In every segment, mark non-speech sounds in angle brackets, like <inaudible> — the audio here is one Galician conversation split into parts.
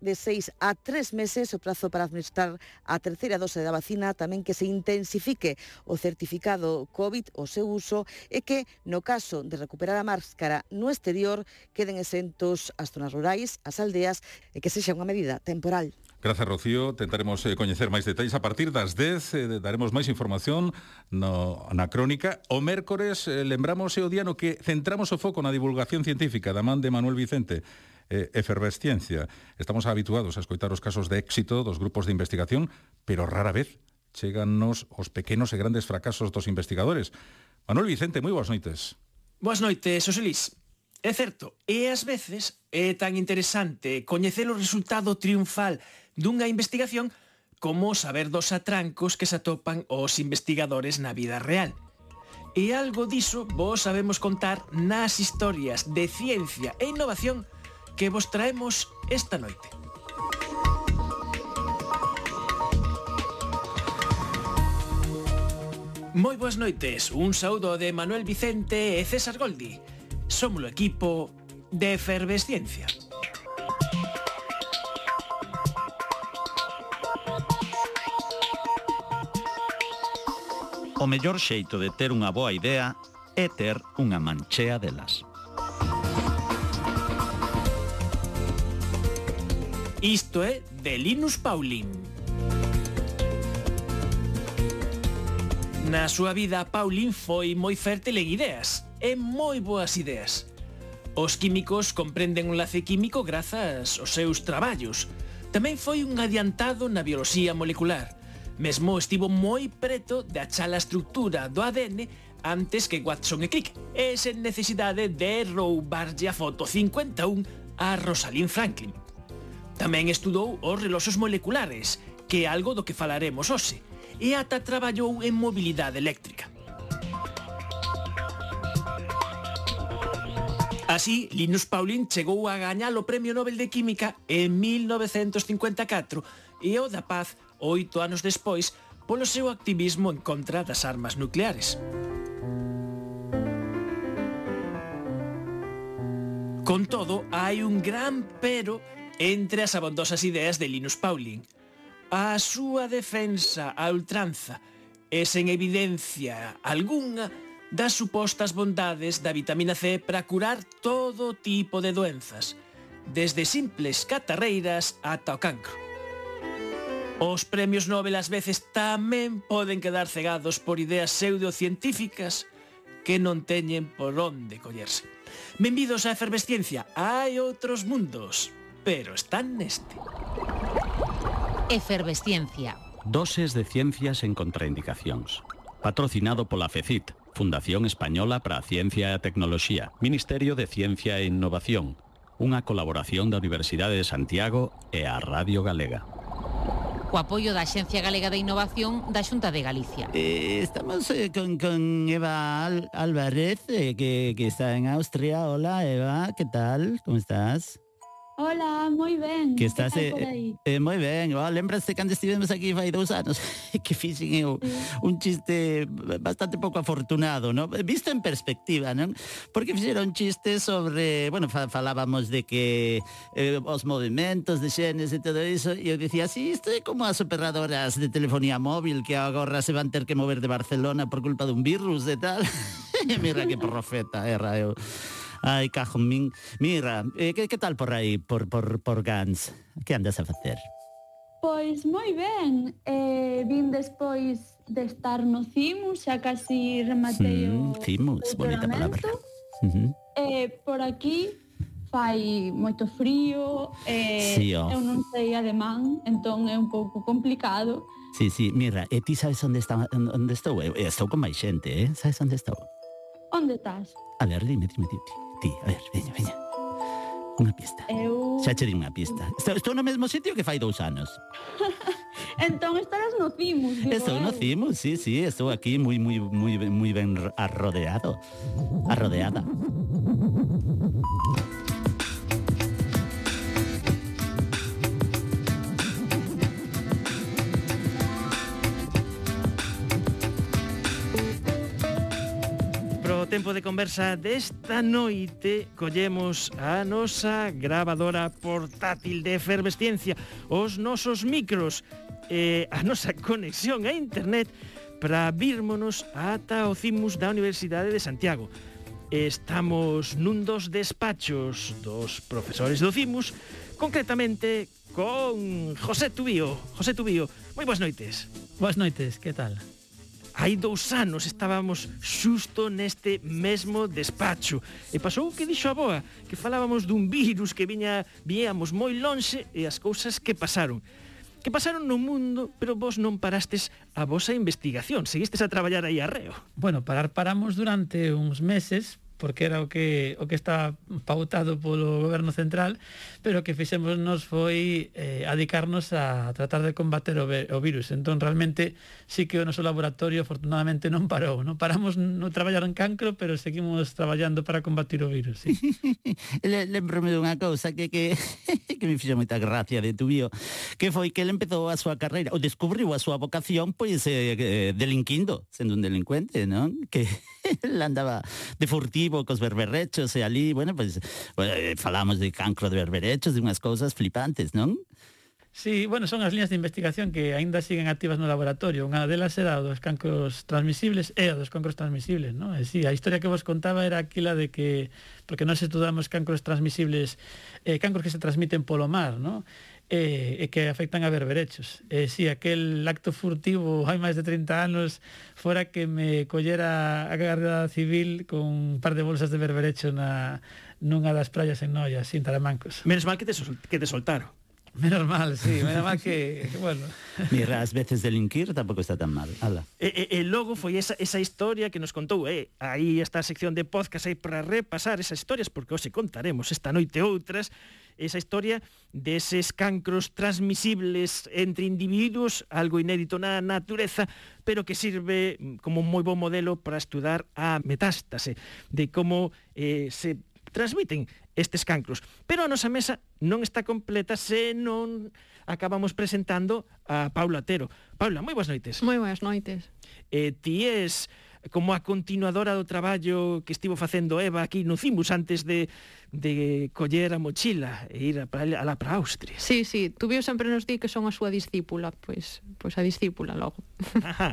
de seis a tres meses o prazo para administrar a terceira dose da vacina tamén que se intensifique o certificado COVID o seu uso e que no caso de recuperar a máscara no exterior queden exentos as zonas rurais, as aldeas e que sexa unha medida temporal. Grazas, Rocío. Tentaremos eh, coñecer máis detalles a partir das 10. Eh, daremos máis información no, na crónica. O mércores eh, lembramos eh, o día no que centramos o foco na divulgación científica da man de Manuel Vicente eh, efervesciencia. Estamos habituados a escoitar os casos de éxito dos grupos de investigación, pero rara vez chegannos os pequenos e grandes fracasos dos investigadores. Manuel Vicente, moi boas noites. Boas noites, Oselis. É certo, e ás veces é tan interesante coñecer o resultado triunfal dunha investigación como saber dos atrancos que se atopan os investigadores na vida real. E algo diso vos sabemos contar nas historias de ciencia e innovación que vos traemos esta noite. Moi boas noites, un saúdo de Manuel Vicente e César Goldi. Somos o equipo de Efervesciencia. O mellor xeito de ter unha boa idea é ter unha manchea delas. Isto é de Linus Pauling. Na súa vida, Pauling foi moi fértil en ideas e moi boas ideas. Os químicos comprenden un lace químico grazas aos seus traballos. Tamén foi un adiantado na bioloxía molecular. Mesmo estivo moi preto de achar a estructura do ADN antes que Watson e Crick, e sen necesidade de roubarlle a foto 51 a Rosalind Franklin. Tamén estudou os reloxos moleculares, que é algo do que falaremos hoxe, e ata traballou en mobilidade eléctrica. Así, Linus Pauling chegou a gañar o Premio Nobel de Química en 1954 e o da Paz oito anos despois polo seu activismo en contra das armas nucleares. Con todo, hai un gran pero entre as abondosas ideas de Linus Pauling. A súa defensa a ultranza e sen evidencia algunha das supostas bondades da vitamina C para curar todo tipo de doenzas, desde simples catarreiras ata o cancro. Os premios Nobel ás veces tamén poden quedar cegados por ideas pseudocientíficas que non teñen por onde collerse. Benvidos á efervesciencia, hai outros mundos pero están neste. Efervesciencia. Doses de ciencias en contraindicacións. Patrocinado pola FECIT, Fundación Española para a Ciencia e a Tecnoloxía, Ministerio de Ciencia e Innovación, unha colaboración da Universidade de Santiago e a Radio Galega. Co apoio da Xencia Galega de Innovación da Xunta de Galicia. Eh, estamos eh, con, con Eva Al eh, que, que está en Austria. Hola, Eva, que tal? Como estás? Hola, moi ben. Que estás eh, eh, eh, moi ben. Oh, lembraste cando estivemos aquí fai dous anos que fixen eu sí. un chiste bastante pouco afortunado, no? Visto en perspectiva, non? Porque fixeron un chiste sobre, bueno, falábamos de que eh, os movimentos de xenes e todo iso e eu dicía, "Si sí, isto é como as operadoras de telefonía móvil que agora se van ter que mover de Barcelona por culpa dun virus e tal." <laughs> mira que profeta era eh, eu. Ai, cajo, min... Mira, eh, que, que tal por aí, por, por, por Gans? Que andas a facer? Pois moi ben, eh, vin despois de estar no CIMUS, xa casi rematei mm, o CIMUS, bonita palabra. Uh -huh. eh, por aquí fai moito frío, eh, sí, oh. eu non sei alemán, entón é un pouco complicado. Sí, sí, mira, e ti sabes onde, está, onde estou? Eu estou con máis xente, eh? Sabes onde estou? Onde estás? A ver, dime, dime, dime ti. A ver, veña, veña. Unha pista. Eu... Xa che unha pista. Estou, estou no mesmo sitio que fai dous anos. <laughs> entón estarás no cimo, digo Estou no cimo, sí, sí. Estou aquí moi, moi, moi, moi ben arrodeado. Arrodeada. tempo de conversa desta noite collemos a nosa grabadora portátil de efervesciencia, os nosos micros, eh, a nosa conexión a internet para virmonos ata o CIMUS da Universidade de Santiago. Estamos nun dos despachos dos profesores do CIMUS, concretamente con José Tubío. José Tubío, moi boas noites. Boas noites, que tal? Hai dous anos estábamos xusto neste mesmo despacho. E pasou o que dixo a boa, que falábamos dun virus que viña viíamos moi lonxe e as cousas que pasaron. Que pasaron no mundo, pero vos non parastes a vosa investigación, seguistes a traballar aí arreo. Bueno, parar paramos durante uns meses, porque era o que, o que está pautado polo goberno central, pero que fixemos nos foi eh, adicarnos a tratar de combater o, o virus. Entón, realmente, sí que o noso laboratorio, afortunadamente, non parou. Non paramos no traballar en cancro, pero seguimos traballando para combatir o virus. Sí. <laughs> Lembrome dunha cousa que, que, <laughs> que me fixe moita gracia de tu bio, que foi que ele empezou a súa carreira, ou descubriu a súa vocación, pois, eh, eh delinquindo, sendo un delincuente, non? Que <laughs> él andaba de furtivo cos berberrechos e ali, bueno, pues, bueno, eh, falamos de cancro de berberechos, de unhas cousas flipantes, non? Sí, bueno, son as líneas de investigación que aínda siguen activas no laboratorio. Unha delas era dos cancros transmisibles e a dos cancros transmisibles, non? E sí, a historia que vos contaba era aquila de que porque nós estudamos cancros transmisibles, eh, cancros que se transmiten polo mar, non? e, e que afectan a berberechos. E si aquel acto furtivo hai máis de 30 anos fora que me collera a Garda Civil con un par de bolsas de berberecho na, nunha das praias en Noia, sin Taramancos. Menos mal que te, que te soltaron. Menos mal, sí, menos mal que, bueno. Mira, as veces delinquir tampouco está tan mal. Ala. E, eh, e, eh, e eh, logo foi esa, esa historia que nos contou, eh, aí está a sección de podcast aí para repasar esas historias, porque hoxe contaremos esta noite outras, esa historia deses cancros transmisibles entre individuos, algo inédito na natureza, pero que sirve mm, como un moi bo modelo para estudar a metástase, de como eh, se transmiten estes cancros. Pero a nosa mesa non está completa se non acabamos presentando a Paula Tero. Paula, moi boas noites. Moi boas noites. Eh, ti es como a continuadora do traballo que estivo facendo Eva aquí no Cimbus antes de, de coller a mochila e ir a, a la para Austria. Sí, sí, tú viu sempre nos di que son a súa discípula, pois, pois a discípula logo. Ajá,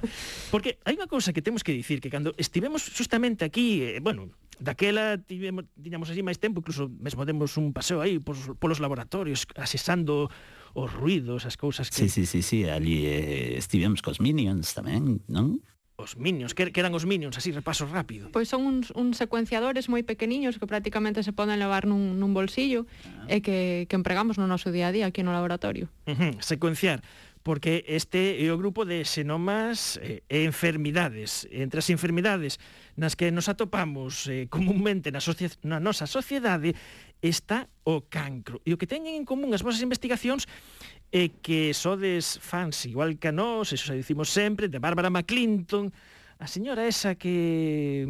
porque hai unha cousa que temos que dicir, que cando estivemos justamente aquí, eh, bueno, daquela tivemos, tiñamos así máis tempo, incluso mesmo demos un paseo aí polos, polos laboratorios, asesando os ruidos, as cousas que... Sí, sí, sí, sí, ali eh, estivemos cos Minions tamén, non? Os minions, que, que eran os minions, así repaso rápido. Pois son uns, uns secuenciadores moi pequeniños que prácticamente se poden levar nun, nun bolsillo ah. e que, que empregamos no noso día a día aquí no laboratorio. Uh -huh. Secuenciar porque este é o grupo de xenomas eh, e enfermidades. Entre as enfermidades nas que nos atopamos eh, comunmente na, na nosa sociedade está o cancro. E o que teñen en común as vosas investigacións e que sodes fans igual que a nós, eso xa dicimos sempre, de Bárbara McClinton, a señora esa que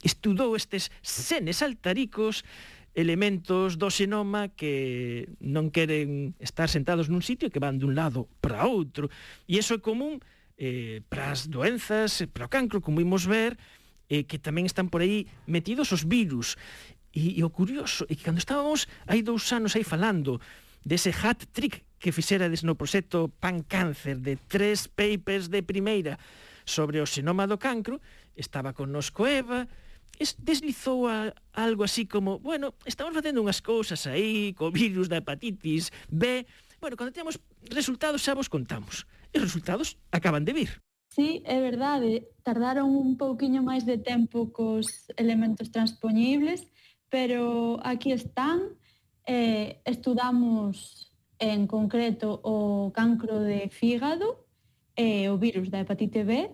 estudou estes senes altaricos elementos do xenoma que non queren estar sentados nun sitio que van dun lado para outro. E iso é común eh, para as doenzas, para o cancro, como vimos ver, eh, que tamén están por aí metidos os virus. E, e o curioso é que cando estábamos hai dous anos aí falando dese hat trick que fixerades no proxecto Pan Cáncer de tres papers de primeira sobre o xenoma do cancro, estaba connosco Eva, es, deslizou a, algo así como, bueno, estamos facendo unhas cousas aí, co virus da hepatitis B, bueno, cando temos resultados xa vos contamos. E os resultados acaban de vir. Sí, é verdade, tardaron un pouquiño máis de tempo cos elementos transpoñibles, pero aquí están, eh, estudamos en concreto o cancro de fígado e o virus da hepatite B.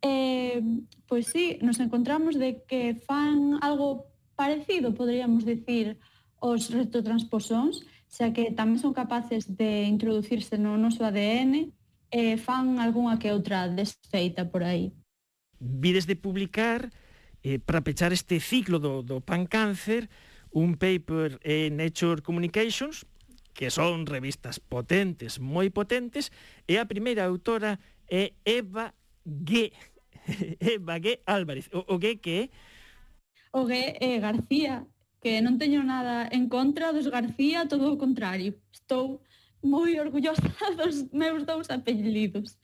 Eh, pois sí, nos encontramos de que fan algo parecido, poderíamos decir, os retrotransposóns, xa que tamén son capaces de introducirse no noso ADN e fan algunha que outra desfeita por aí. Vides de publicar, eh, para pechar este ciclo do, do pancáncer, un paper en Nature Communications que son revistas potentes, moi potentes, e a primeira autora é Eva G. <laughs> Eva G. Álvarez. O, o G que é? O G é García, que non teño nada en contra dos García, todo o contrario. Estou moi orgullosa dos <laughs> meus dous apellidos.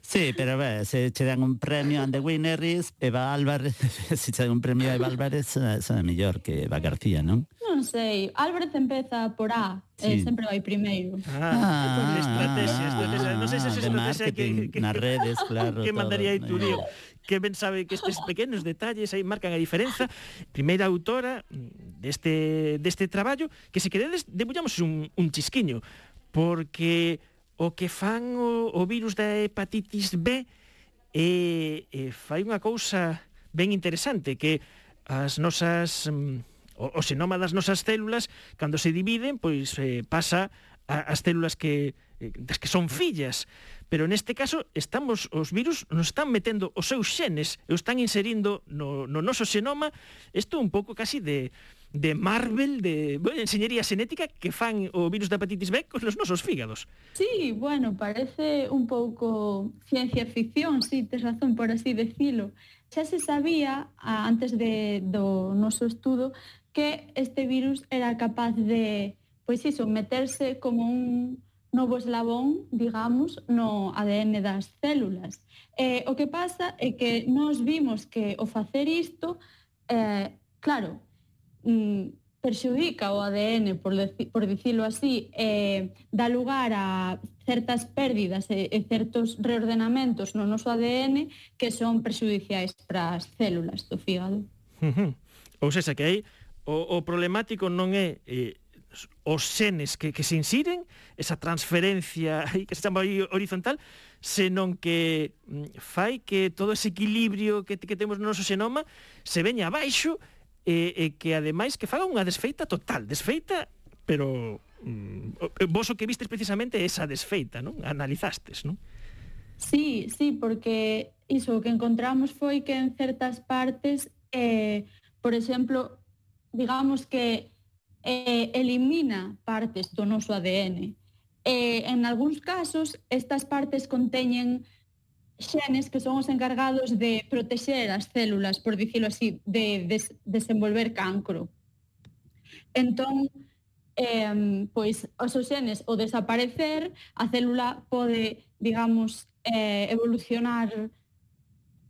Sí, pero ve, se che dan un premio a The Winner is Eva Álvarez, <laughs> se che dan un premio a Eva Álvarez, eh, son mellor que Eva García, non? Non sei, Álvarez empeza por A, eh, sí. eh, sempre vai primeiro. Ah, ah, estrategia, estrategia. Non sei se ah, é estrategia que, que, nas redes, <laughs> claro, que mandaría Iturio que ben sabe que estes pequenos detalles aí marcan a diferenza. Primeira autora deste, deste traballo, que se queredes debullamos un, un chisquiño, porque o que fan o, o virus da hepatitis B e, e fai unha cousa ben interesante, que as nosas... Mm, o, o xenoma das nosas células, cando se dividen, pois eh, pasa a, as células que eh, das que son fillas. Pero neste caso estamos os virus nos están metendo os seus xenes, e os están inserindo no, no noso xenoma, isto un pouco casi de de Marvel, de bueno, enseñería xenética que fan o virus da hepatitis B con os nosos fígados. Sí, bueno, parece un pouco ciencia ficción, sí, tes razón por así decilo. Xa se sabía antes de, do noso estudo que este virus era capaz de pois iso, meterse como un novo eslabón, digamos, no ADN das células. Eh, o que pasa é que nós vimos que o facer isto, eh, claro, mm, perxudica o ADN, por, deci por dicilo así, eh, dá lugar a certas pérdidas e, e certos reordenamentos no noso ADN que son perxudiciais para as células do fígado. Ou seja, que aí o, o problemático non é eh, os xenes que, que se insiren, esa transferencia <laughs> que se chama aí horizontal, senón que mm, fai que todo ese equilibrio que, que temos no noso xenoma se veña abaixo e, e que ademais que faga unha desfeita total, desfeita, pero mm, vos o que vistes precisamente esa desfeita, non? Analizastes, non? Sí, sí, porque iso o que encontramos foi que en certas partes, eh, por exemplo, digamos que eh, elimina partes do noso ADN. Eh, en algúns casos, estas partes conteñen xenes que son os encargados de protexer as células, por dicilo así, de des desenvolver cancro. Entón, eh, pois, os xenes o desaparecer, a célula pode, digamos, eh, evolucionar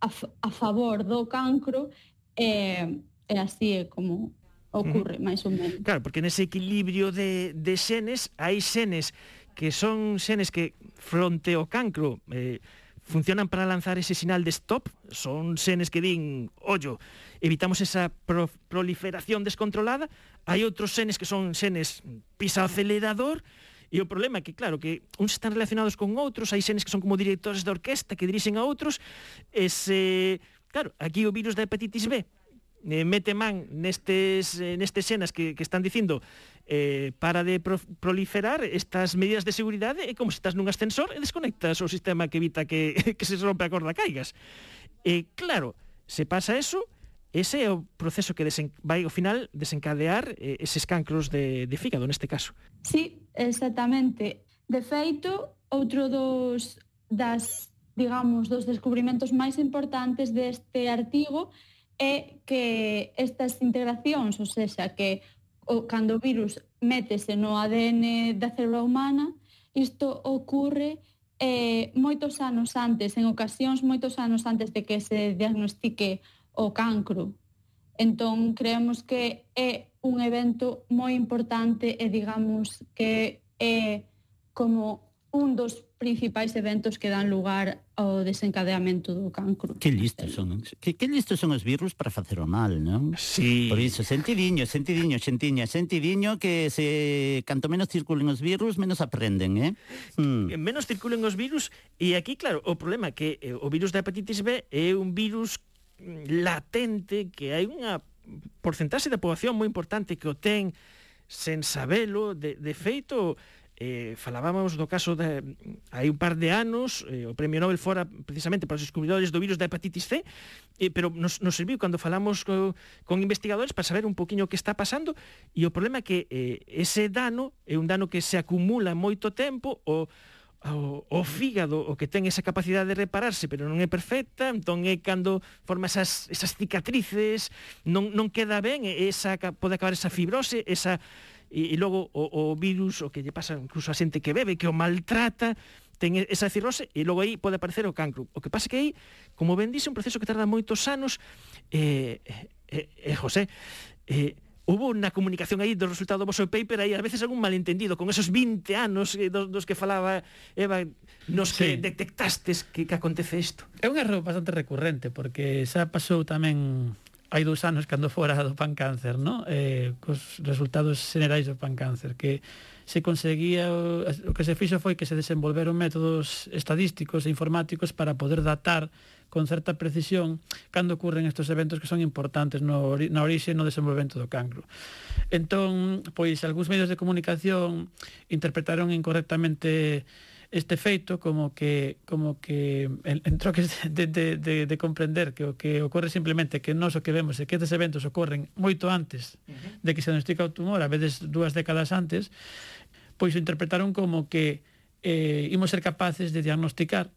a, a favor do cancro, eh, e así é como ocurre, uh -huh. máis ou menos. Claro, porque nese equilibrio de, de xenes, hai xenes que son xenes que fronte ao cancro eh, funcionan para lanzar ese sinal de stop, son xenes que din, ollo, evitamos esa pro proliferación descontrolada, hai outros xenes que son xenes pisa acelerador, E o problema é que, claro, que uns están relacionados con outros, hai xenes que son como directores de orquesta que dirixen a outros, ese. Claro, aquí o virus da hepatitis B eh, mete man nestes, eh, nestes cenas que, que están dicindo eh, para de pro, proliferar estas medidas de seguridade é como se estás nun ascensor e desconectas o sistema que evita que, <laughs> que se rompe a corda caigas. E claro, se pasa eso, ese é o proceso que desen, vai ao final desencadear eh, eses cancros de, de fígado neste caso. Sí, exactamente. De feito, outro dos das digamos, dos descubrimentos máis importantes deste artigo é que estas integracións, ou seja, que o, cando o virus métese no ADN da célula humana, isto ocorre eh, moitos anos antes, en ocasións moitos anos antes de que se diagnostique o cancro. Entón, creemos que é un evento moi importante e digamos que é como un dos principais eventos que dan lugar ao desencadeamento do cancro. Que listos son, que, que listos son os virus para facer o mal, non? Sí. Por iso, sentidiño, sentidiño, xentiña, sentidiño que se canto menos circulen os virus, menos aprenden, eh? Mm. Menos circulen os virus e aquí, claro, o problema é que eh, o virus da hepatitis B é un virus mm, latente que hai unha porcentaxe da poboación moi importante que o ten sen sabelo, de, de feito, eh, falábamos do caso de, hai un par de anos eh, o premio Nobel fora precisamente para os descubridores do virus da hepatitis C eh, pero nos, nos serviu cando falamos co, con investigadores para saber un poquinho o que está pasando e o problema é que eh, ese dano é un dano que se acumula moito tempo o o, o fígado o que ten esa capacidade de repararse pero non é perfecta, entón é cando forma esas, esas cicatrices non, non queda ben esa, pode acabar esa fibrose esa e, e logo o, o virus, o que lle pasa incluso a xente que bebe, que o maltrata, ten esa cirrose e logo aí pode aparecer o cancro. O que pasa que aí, como ben dice, un proceso que tarda moitos anos, eh, eh, eh José, eh, hubo unha comunicación aí do resultado do vosso paper aí a veces algún malentendido con esos 20 anos eh, dos, dos que falaba Eva nos sí. que detectastes que, que acontece isto. É un erro bastante recurrente porque xa pasou tamén hai dous anos cando fora do pancáncer, no? Eh, cos resultados generais do pancáncer, que se conseguía o que se fixo foi que se desenvolveron métodos estadísticos e informáticos para poder datar con certa precisión cando ocurren estes eventos que son importantes no, na orixe e no desenvolvemento do cancro. Entón, pois, algúns medios de comunicación interpretaron incorrectamente este feito como que como que en troques de, de, de, de comprender que o que ocorre simplemente que nós o que vemos é que estes eventos ocorren moito antes de que se diagnostica o tumor, a veces dúas décadas antes, pois o interpretaron como que eh, imos ser capaces de diagnosticar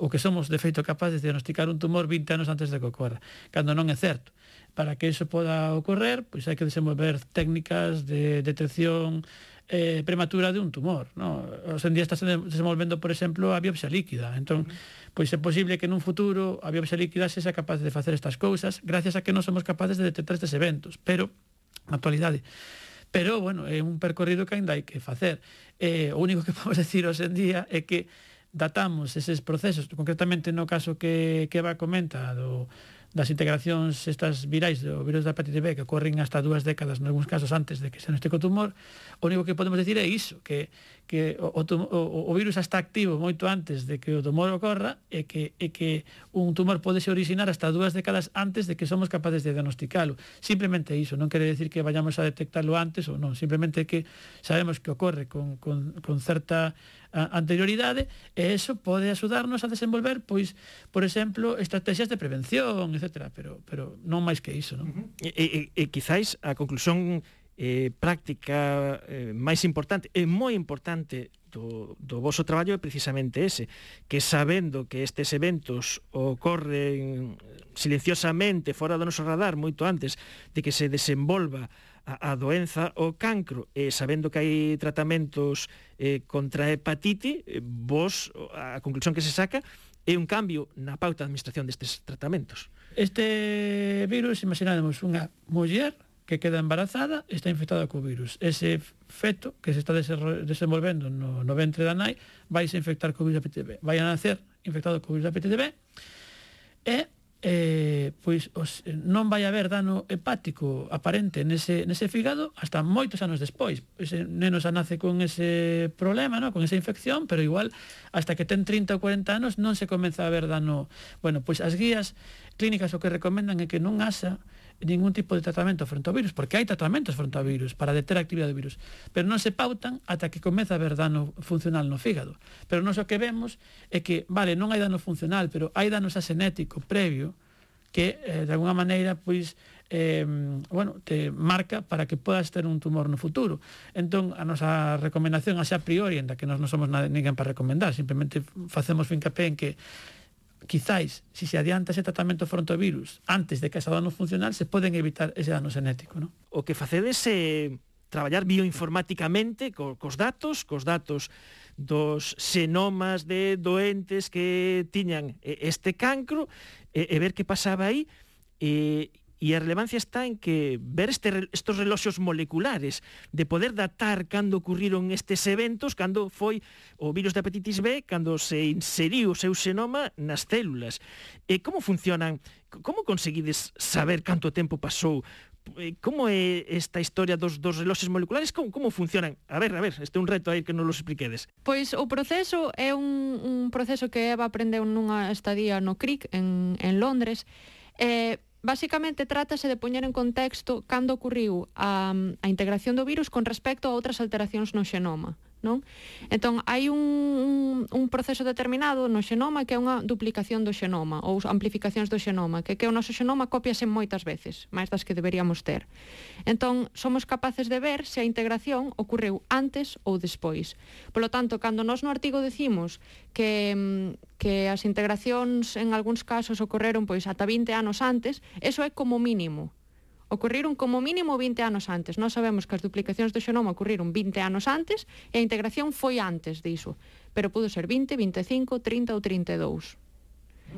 o que somos de feito capaces de diagnosticar un tumor 20 anos antes de que ocorra, cando non é certo. Para que iso poda ocorrer, pois hai que desenvolver técnicas de detección, eh, prematura de un tumor. No? Os en día está desenvolvendo, por exemplo, a biopsia líquida. Entón, pois é posible que nun futuro a biopsia líquida sexa capaz de facer estas cousas gracias a que non somos capaces de detectar estes eventos. Pero, na actualidade, pero, bueno, é un percorrido que ainda hai que facer. Eh, o único que <laughs> podemos decir hoxe en día é que datamos eses procesos, concretamente no caso que, que va comenta do, das integracións estas virais do virus da hepatite B que ocorren hasta dúas décadas, en algúns casos antes de que se nos o tumor, o único que podemos decir é iso, que, que o, o, o virus está activo moito antes de que o tumor ocorra e que, e que un tumor pode se originar hasta dúas décadas antes de que somos capaces de diagnosticalo. Simplemente iso, non quere decir que vayamos a detectarlo antes ou non, simplemente que sabemos que ocorre con, con, con certa anterioridade e eso pode axudarnos a desenvolver pois, por exemplo, estrategias de prevención, etc. Pero, pero non máis que iso. Non? Uh -huh. e, e, e quizáis a conclusión eh, práctica eh, máis importante, é moi importante do, do voso traballo é precisamente ese, que sabendo que estes eventos ocorren silenciosamente fora do noso radar moito antes de que se desenvolva a, a doenza o cancro, e sabendo que hai tratamentos eh, contra a hepatite, eh, vos, a conclusión que se saca é un cambio na pauta de administración destes tratamentos. Este virus, imaginademos unha muller que queda embarazada está infectada co virus. Ese feto que se está desenvolvendo no, no ventre da nai vai se infectar co virus da PTB. Vai a nacer infectado co virus da PTB e eh, pois os, non vai haber dano hepático aparente nese, nese fígado hasta moitos anos despois. Ese neno xa nace con ese problema, no? con esa infección, pero igual hasta que ten 30 ou 40 anos non se comeza a haber dano. Bueno, pois as guías clínicas o que recomendan é que non haxa ningún tipo de tratamento fronte ao virus, porque hai tratamentos fronte ao virus para deter a actividade do virus, pero non se pautan ata que comeza a haber dano funcional no fígado. Pero non o que vemos é que, vale, non hai dano funcional, pero hai dano xasenético previo que, eh, de alguna maneira, pois, eh, bueno, te marca para que podas ter un tumor no futuro. Entón, a nosa recomendación a xa priori, en da que nós non somos nada, ninguén para recomendar, simplemente facemos fincapé en que quizáis, se se adianta ese tratamento fronte virus antes de que esa dano funcional, se poden evitar ese dano xenético. ¿no? O que facedes é eh, traballar bioinformáticamente co, cos datos, cos datos dos xenomas de doentes que tiñan eh, este cancro e, e ver que pasaba aí e, E a relevancia está en que ver este, estos reloxos moleculares, de poder datar cando ocurriron estes eventos, cando foi o virus da hepatitis B, cando se inseriu o seu xenoma nas células. E como funcionan, como conseguides saber canto tempo pasou eh, como é esta historia dos, dos reloxes moleculares? Como, como funcionan? A ver, a ver, este é un reto aí que non lo expliquedes. Pois o proceso é un, un proceso que Eva aprendeu nunha estadía no CRIC en, en Londres. Eh, Básicamente trátase de poñer en contexto cando ocurriu a, a integración do virus con respecto a outras alteracións no xenoma non? Entón, hai un, un, un proceso determinado no xenoma que é unha duplicación do xenoma ou amplificacións do xenoma, que que o noso xenoma copiase moitas veces, máis das que deberíamos ter. Entón, somos capaces de ver se a integración ocorreu antes ou despois. Por lo tanto, cando nós no artigo decimos que, mm, que as integracións en algúns casos ocorreron pois ata 20 anos antes, eso é como mínimo, Ocorriron como mínimo 20 anos antes. Nós sabemos que as duplicacións do xenoma ocorriron 20 anos antes e a integración foi antes diso, pero pudo ser 20, 25, 30 ou 32.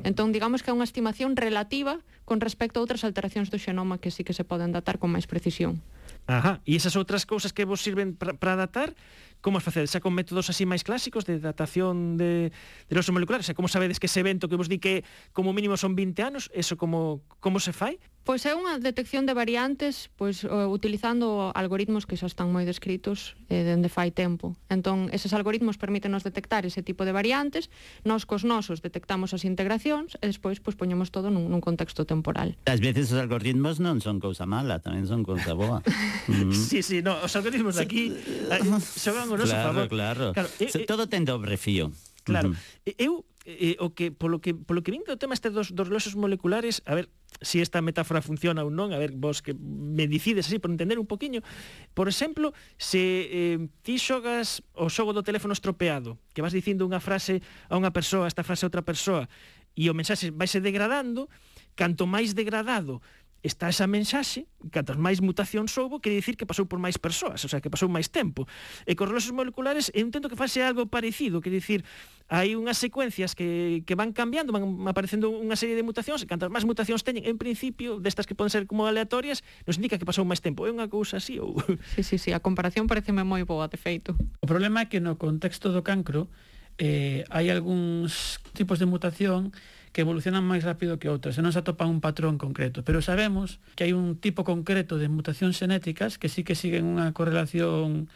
Entón, digamos que é unha estimación relativa con respecto a outras alteracións do xenoma que sí que se poden datar con máis precisión. Ajá, e esas outras cousas que vos sirven para datar, como as facedes? Xa con métodos así máis clásicos de datación de, de los moleculares? Xa como sabedes que ese evento que vos di que como mínimo son 20 anos, eso como, como se fai? Pois é unha detección de variantes pois utilizando algoritmos que xa están moi descritos eh, dende fai tempo. Entón, eses algoritmos permítenos detectar ese tipo de variantes, nós cos nosos detectamos as integracións e despois pois poñemos todo nun, nun contexto temporal. Ás veces os algoritmos non son cousa mala, tamén son cousa boa. <laughs> mm. Sí, sí, no, os algoritmos aquí eh, xogan o noso claro, favor. Claro, claro. claro eh, eh, todo ten dobre fío. Claro. Uh -huh. Eu Eh, eh, o que polo que polo que vin do tema este dos, dos reloxos moleculares, a ver se si esta metáfora funciona ou non, a ver vos que me dicides así por entender un poquiño. Por exemplo, se eh, ti xogas o xogo do teléfono estropeado, que vas dicindo unha frase a unha persoa, esta frase a outra persoa, e o mensaxe vaise degradando, canto máis degradado está esa mensaxe, cantas máis mutacións houbo, quere dicir que pasou por máis persoas, o sea, que pasou máis tempo. E cos reloxos moleculares eu intento que fase algo parecido, quere dicir, hai unhas secuencias que, que van cambiando, van aparecendo unha serie de mutacións, e cantas máis mutacións teñen, en principio, destas que poden ser como aleatorias, nos indica que pasou máis tempo. É unha cousa así ou... Sí, sí, sí, a comparación pareceme moi boa, de feito. O problema é que no contexto do cancro eh, hai algúns tipos de mutación que evolucionan máis rápido que outras e non se atopa un patrón concreto. Pero sabemos que hai un tipo concreto de mutacións xenéticas que sí que siguen unha correlación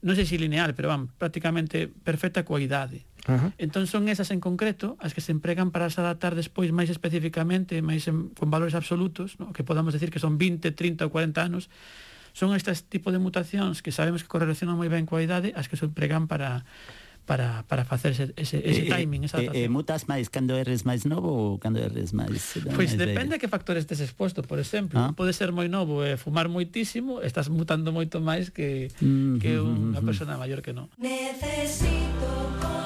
non sei se lineal, pero van, prácticamente perfecta coa idade. Uh -huh. Entón son esas en concreto as que se empregan para se adaptar despois máis especificamente, máis en, con valores absolutos, no? que podamos decir que son 20, 30 ou 40 anos, son estes tipo de mutacións que sabemos que correlacionan moi ben coa idade as que se empregan para para, para facer ese, ese, ese eh, eh, timing, esa eh, adaptación. E, e, mutas máis cando eres máis novo ou cando eres máis Pois pues depende de... que factores estes exposto, por exemplo, ah. pode ser moi novo e fumar moitísimo, estás mutando moito máis que, mm, -hmm, que mm, mm, unha mm, persona maior que non. Necesito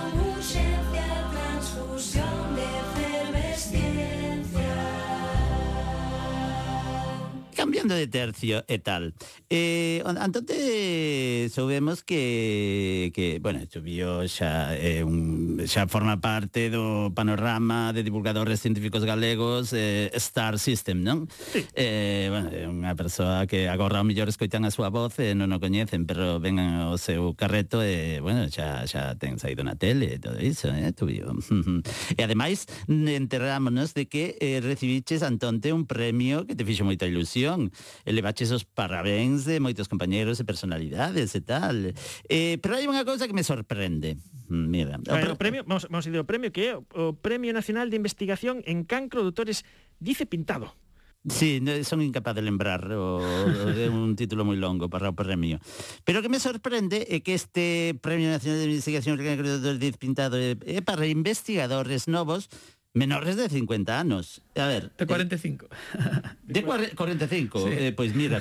cambiando de tercio e tal. Eh, Antonte soubemos que, que bueno, Chubillo xa, eh, un, xa forma parte do panorama de divulgadores científicos galegos eh, Star System, non? Sí. Eh, bueno, é unha persoa que agora o mellor escoitan a súa voz e eh, non o coñecen, pero vengan ao seu carreto e, eh, bueno, xa, xa ten saído na tele e todo iso, eh, Chubillo. <laughs> e ademais, enterrámonos de que eh, recibiches, Antonte, un premio que te fixo moita ilusión canción e levaches os parabéns de moitos compañeros e personalidades e tal. Eh, pero hai unha cousa que me sorprende. Mm, mira, o, o premio, vamos, vamos a ir ao premio que é o Premio Nacional de Investigación en Cancro Doutores Dice Pintado. Sí, son incapaz de lembrar o, é un <laughs> título moi longo para o premio. Pero o que me sorprende é que este Premio Nacional de Investigación que Dice Pintado é para investigadores novos Menores de 50 anos. A ver, de eh, 45. De 45. Sí. Eh, pois mira,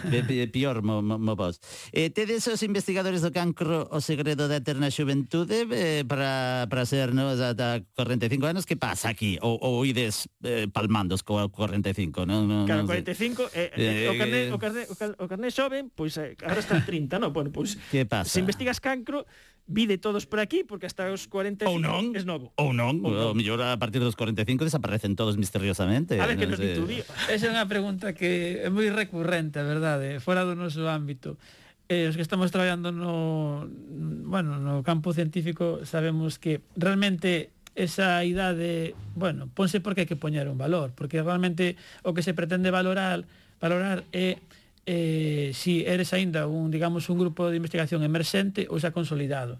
pior mo, mo vos. Eh, tedes os investigadores do cancro o segredo da eterna xuventude eh, para, para ser no, ata 45 anos? Que pasa aquí? Ou, ou ides eh, palmandos co 45? No, no, claro, non 45, eh, o, carné, eh, o, carné, o, eh, carné, o carné xoven, pois eh, agora está 30, non? Bueno, pois, que pasa? se investigas cancro, vide todos por aquí porque hasta os 40 ou non, es novo. Ou non, ou non. mellor a partir dos 45 desaparecen todos misteriosamente. A ver que nos sé. Esa é unha pregunta que é moi recurrente, a verdade, fora do noso ámbito. Eh, os que estamos traballando no, bueno, no campo científico sabemos que realmente esa idade, bueno, ponse porque hai que poñer un valor, porque realmente o que se pretende valorar, valorar é eh, eh, si eres aínda un, digamos, un grupo de investigación emerxente ou xa consolidado.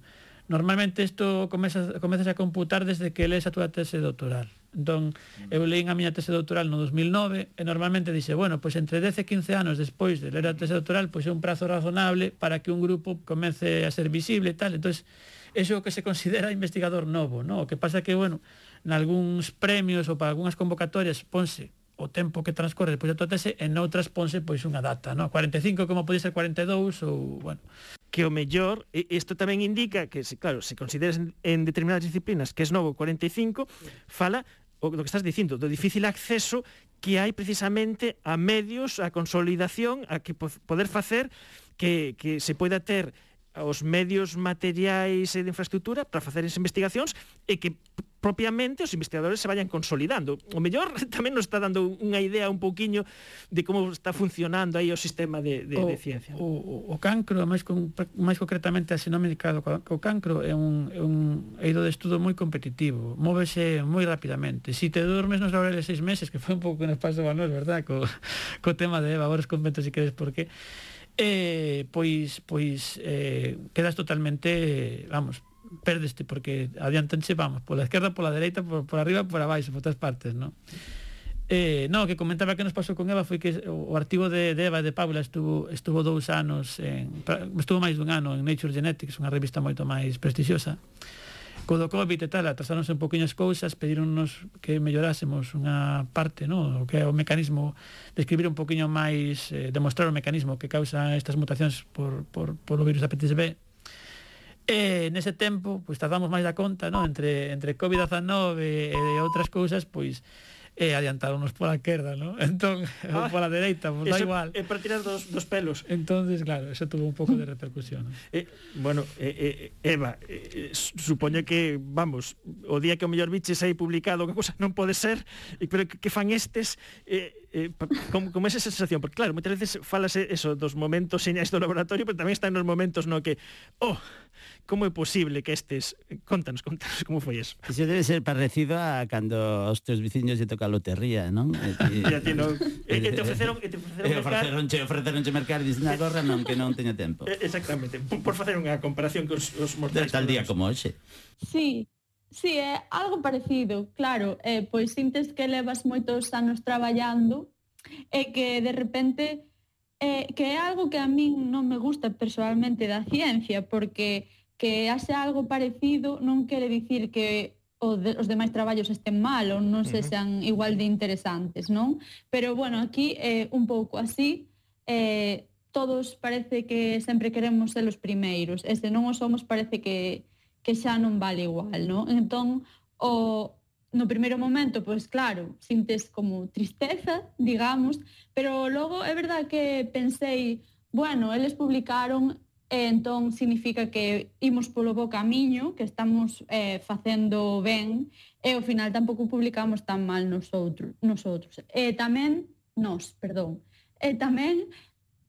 Normalmente isto comezas, comezas a computar desde que lees a túa tese doutoral. Entón, eu leín a miña tese doutoral no 2009 e normalmente dixe, bueno, pois entre 10 e 15 anos despois de ler a tese doutoral, pois é un prazo razonable para que un grupo comece a ser visible e tal. Entón, eso que se considera investigador novo, no? O que pasa que, bueno, nalgúns premios ou para algunhas convocatorias ponse o tempo que transcorre despois da tua tese e noutras ponse pois unha data, non? 45 como pode ser 42 ou, bueno, que o mellor, isto tamén indica que, claro, se consideras en determinadas disciplinas que es novo 45, fala o do que estás dicindo, do difícil acceso que hai precisamente a medios, a consolidación, a que poder facer que, que se poida ter os medios materiais e de infraestructura para facer as investigacións e que propiamente os investigadores se vayan consolidando. O mellor <laughs> tamén nos está dando unha idea un pouquiño de como está funcionando aí o sistema de, de, o, de ciencia. O, o, o cancro, máis, con, máis concretamente a sinómica do o cancro, é un, é un eido de estudo moi competitivo, móvese moi rapidamente. Si te dormes nos laureles seis meses, que foi un pouco que nos pasou a nos, verdad, co, co tema de Eva, agora os convento se queres por qué, eh, pois, pois eh, quedas totalmente, vamos, perdeste porque adiantanche, vamos, pola esquerda, pola dereita, por, por arriba, por abaixo, por todas partes, non? Eh, no, que comentaba que nos pasou con Eva foi que o artigo de, de Eva e de Paula estuvo, estuvo dous anos en, estuvo máis dun ano en Nature Genetics, unha revista moito máis prestixiosa co do COVID e tal, atrasáronse un poquinho as cousas, pedironnos que mellorásemos unha parte, no? o que é o mecanismo, describir un poquinho máis, eh, demostrar o mecanismo que causa estas mutacións por, por, por o virus da hepatitis B, E nese tempo, pois tardamos máis da conta, non? Entre, entre COVID-19 e, e outras cousas, pois e adiantáronos pola querda, ¿no? <laughs> Entón, ah, pola dereita, pues, da igual. É para tirar dos, dos pelos. Entonces, claro, eso tuvo un pouco de repercusión. ¿no? Eh, bueno, eh, eh, Eva, eh, eh supoño que, vamos, o día que o mellor biches aí publicado, que cosa non pode ser, pero que, que fan estes, eh, eh, como, como esa sensación, porque claro, moitas veces falase eso dos momentos señais do laboratorio, pero tamén están nos momentos no que, oh, Como é posible que estes... Contanos, contanos como foi eso. Iso debe ser parecido a cando aos teus veciños lle toca a lotería, non? E, e, ti non. e, e te ofreceron, <laughs> e te ofreceron, e ofreceron, ofreceron eh, mercar e dicen, gorra non, que non teño tempo. Eh, exactamente, por facer unha comparación con os, os mortais. Tal día como hoxe. Sí, Sí, é algo parecido, claro. Eh, pois sintes que levas moitos anos traballando e que de repente eh, que é algo que a min non me gusta personalmente da ciencia, porque que haxe algo parecido non quere dicir que o de, os demais traballos estén mal ou non se sean igual de interesantes, non? Pero, bueno, aquí é eh, un pouco así, eh, todos parece que sempre queremos ser os primeiros, e se non o somos parece que, que xa non vale igual, non? Entón, o, no primeiro momento, pois claro, sintes como tristeza, <laughs> digamos, pero logo é verdad que pensei, bueno, eles publicaron e entón significa que imos polo bo camiño, que estamos eh, facendo ben, e ao final tampouco publicamos tan mal nosotros. nosotros. E tamén, nos, perdón, e tamén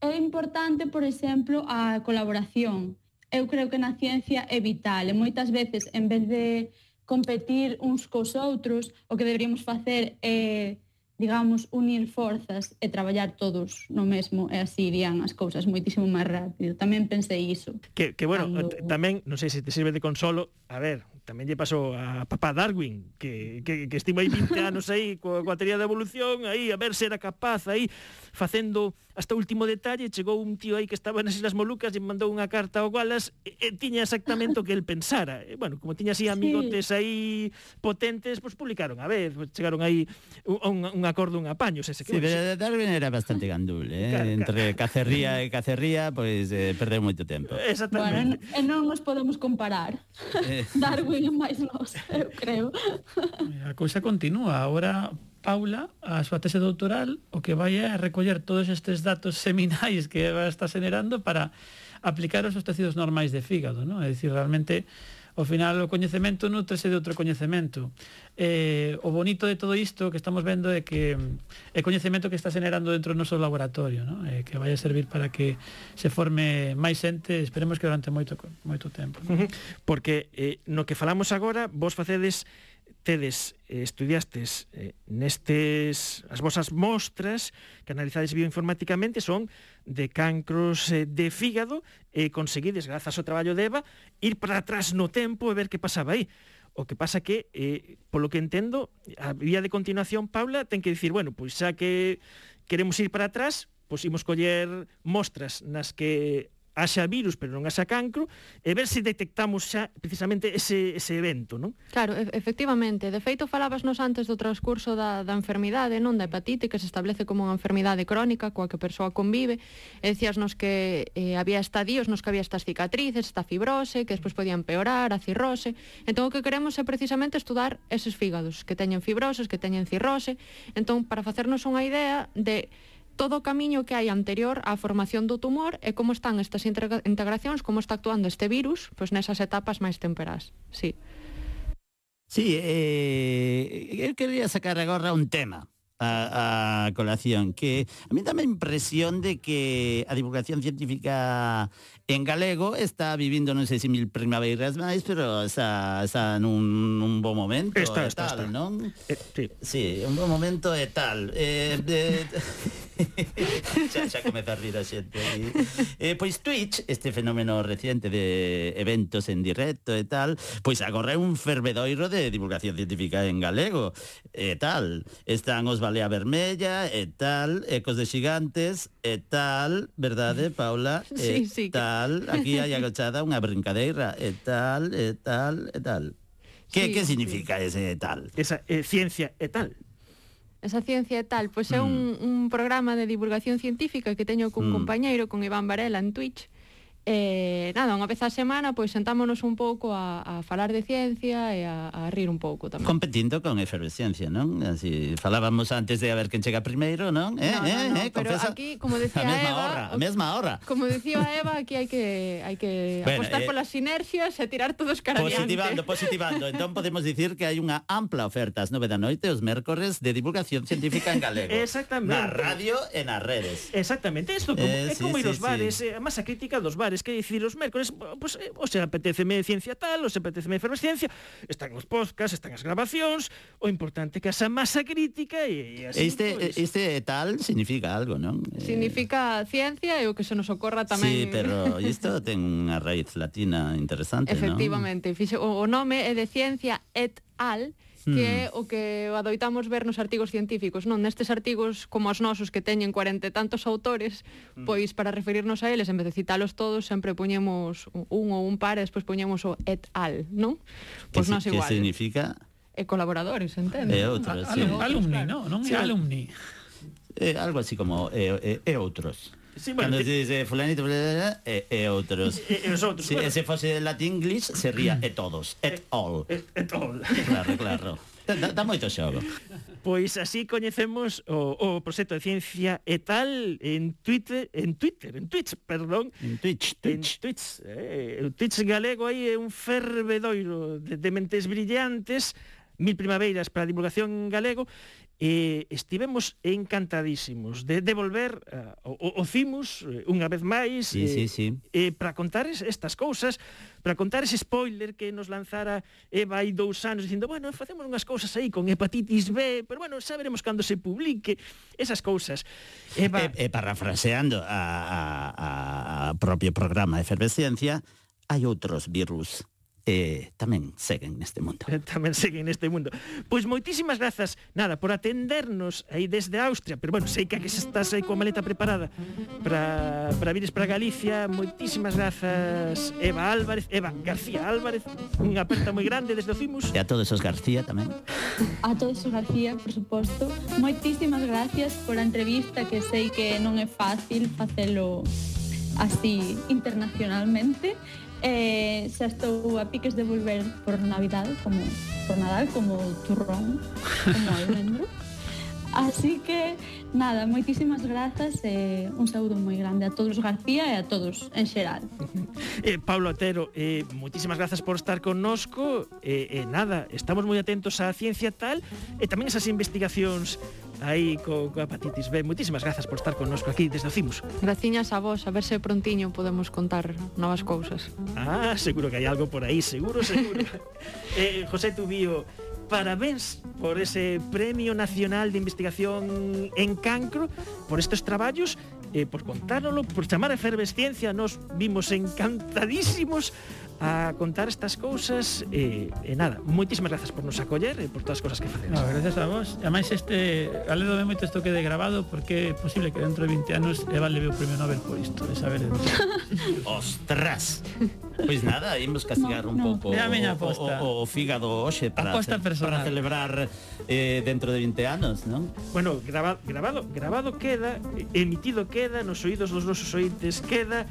é importante, por exemplo, a colaboración. Eu creo que na ciencia é vital, e moitas veces, en vez de competir uns cos outros, o que deberíamos facer é eh, digamos, unir forzas e traballar todos no mesmo e así irían as cousas moitísimo máis rápido. Tamén pensei iso. Que, que bueno, Cando... tamén, non sei se te sirve de consolo, a ver, tamén lle pasou a papá Darwin, que, que, que estima aí 20 anos aí coa, coa teoría da evolución, aí a ver se era capaz aí facendo hasta o último detalle, chegou un tío aí que estaba nas Islas Molucas e mandou unha carta ao Wallace e, e tiña exactamente o que el pensara. E, bueno, como tiña así amigotes sí. aí potentes, pois pues, publicaron, a ver, pois chegaron aí un, un un acordo, un apaño, se se sí, pero Darwin era bastante gandul, eh? Claro, entre claro. cacerría e cacerría, pois eh, perdeu moito tempo. Exactamente. Bueno, e non nos podemos comparar. Eh. <laughs> Darwin é máis nos, eu creo. A cousa continúa, agora Paula, a súa tese doutoral, o que vai é recoller todos estes datos seminais que está xenerando para aplicar aos tecidos normais de fígado, non? É dicir, realmente Ao final o coñecemento nutrese de outro coñecemento. Eh, o bonito de todo isto que estamos vendo é que é coñecemento que está generando dentro do noso laboratorio, ¿no? eh, que vai a servir para que se forme máis xente, esperemos que durante moito moito tempo. ¿no? Porque eh, no que falamos agora, vos facedes tedes eh, estudiastes eh, nestes as vosas mostras que analizades bioinformáticamente son de cancros eh, de fígado e conseguides grazas ao traballo de Eva ir para atrás no tempo e ver que pasaba aí. O que pasa que, eh, polo que entendo, a vía de continuación, Paula, ten que dicir, bueno, pois xa que queremos ir para atrás, pois imos coller mostras nas que haxa virus, pero non haxa cancro, e ver se detectamos xa precisamente ese, ese evento, non? Claro, e efectivamente. De feito, falabasnos antes do transcurso da, da enfermidade, non? Da hepatite, que se establece como unha enfermidade crónica coa que a persoa convive. E decíasnos que eh, había estadios nos que había estas cicatrices, esta fibrose, que despois podían empeorar, a cirrose. Entón, o que queremos é precisamente estudar eses fígados que teñen fibroses, que teñen cirrose. Entón, para facernos unha idea de todo o camiño que hai anterior á formación do tumor e como están estas integracións, como está actuando este virus, pois nesas etapas máis temperás. Sí. Sí, eh, eu quería sacar agora un tema a, a colación, que a mí dame a impresión de que a divulgación científica en galego está vivindo non sei se mil primaveiras máis, pero está, está nun, un bon momento está, está, tal, está. non? Eh, sí. sí, un bon momento e tal. Eh, <laughs> eh, xa, xa comeza a rir a xente aí. Eh, pois Twitch, este fenómeno reciente de eventos en directo e tal, pois agora é un fervedoiro de divulgación científica en galego e tal. Están os Balea Vermella e eh, tal, Ecos de Xigantes e eh, tal, verdade, Paula? E sí, sí, tal, tal, aquí hai agochada unha brincadeira, e tal, e tal, e tal. Que, sí, que significa sí. ese tal? Esa eh, ciencia e tal. Esa ciencia e tal, pois é mm. un, un programa de divulgación científica que teño cun mm. compañeiro, con Iván Varela, en Twitch, E, nada, unha vez a semana pois sentámonos un pouco a, a falar de ciencia e a, a rir un pouco tamén. Competindo con efervescencia, non? Así, falábamos antes de a ver quen chega primeiro, non? Eh, no, no, eh, no, eh, pero confesa, aquí, como <laughs> decía a mesma Eva, hora, a mesma hora. Como dicía Eva, aquí hai que hai que bueno, apostar eh, polas sinerxias e tirar todos cara Positivando, adiante. positivando. entón podemos dicir que hai unha ampla oferta ás nove da noite os mércores de divulgación científica en galego. <laughs> Exactamente. Na radio e nas redes. Exactamente, isto eh, como, eh, é como sí, ir sí, aos bares, sí. a masa crítica dos bares lugares que dicir os mércores, pois, pues, eh, o se apeteceme ciencia tal, o se apeteceme efervesciencia, están os podcasts, están as grabacións, o importante que esa masa crítica e, e así, Este pois. este tal significa algo, non? Eh, significa eh... ciencia e o que se nos ocorra tamén. Sí, pero <laughs> isto ten unha raíz latina interesante, Efectivamente, non? Efectivamente, o nome é de ciencia et al, mm. que é o que adoitamos ver nos artigos científicos, non? Nestes artigos como os nosos que teñen cuarenta e tantos autores, mm. pois para referirnos a eles, en vez de citalos todos, sempre poñemos un ou un par e despois poñemos o et al, non? Pois nós igual. Que significa? E colaboradores, entende? E outros, ah, sí. Alumni, non? Non é alumni. Eh, algo así como e eh, eh, outros. Sí, bueno, Cando se dice eh, fulanito, fulanito e, e outros. E, e os outros. si, bueno. se fose latín inglés, sería mm. e todos, et all. Et, et all. Claro, claro. Da, da moito xogo. Pois así coñecemos o, o proxecto de ciencia e tal en Twitter, en Twitter, en Twitch, perdón. En Twitch, Twitch. En Twitch, eh, o Twitch galego aí é un fervedoiro de, de mentes brillantes mil primaveiras para a divulgación galego e estivemos encantadísimos de devolver uh, o, o Cimos eh, unha vez máis sí, e, sí, sí. eh, para contar estas cousas para contar ese spoiler que nos lanzara Eva hai dous anos dicindo, bueno, facemos unhas cousas aí con hepatitis B pero bueno, xa veremos cando se publique esas cousas Eva... E, e parafraseando a, a, a propio programa de efervescencia hai outros virus eh, tamén seguen neste mundo. Eh, tamén seguen neste mundo. Pois moitísimas grazas, nada, por atendernos aí desde Austria, pero bueno, sei que aquí estás aí coa maleta preparada para, para vires para Galicia. Moitísimas grazas, Eva Álvarez, Eva García Álvarez, unha aperta moi grande desde o Cimus. E a todos os García tamén. A todos os García, por suposto. Moitísimas gracias por a entrevista, que sei que non é fácil facelo así internacionalmente eh, xa estou a piques de volver por Navidad, como por Nadal, como turrón, como almendro. Así que, nada, moitísimas grazas e un saúdo moi grande a todos os García e a todos en xeral. <laughs> Eh, Pablo Otero, eh, moitísimas grazas por estar connosco. E eh, eh, nada, estamos moi atentos á ciencia tal e tamén esas investigacións aí co, co hepatitis B. Moitísimas grazas por estar connosco aquí desde o CIMUS. Graciñas a vos, a ver se prontiño podemos contar novas cousas. Ah, seguro que hai algo por aí, seguro, seguro. <laughs> eh, José Tubío, parabéns por ese Premio Nacional de Investigación en Cancro, por estes traballos, eh, por contárnoslo, por chamar a efervesciencia, nos vimos encantadísimos a contar estas cousas e, e nada, moitísimas grazas por nos acoller e por todas as cousas que facedes. No, gracias a vos. Ademais este alegro moito isto quede grabado porque é posible que dentro de 20 anos Eva leve o premio Nobel por isto, de saber. <laughs> Ostras. Pois nada, imos castigar no, un no. pouco é a miña aposta. O, o, o fígado hoxe para, aposta personal. para celebrar eh, dentro de 20 anos, non? Bueno, grabado, grabado, grabado queda, emitido queda, nos oídos dos nosos ointes queda,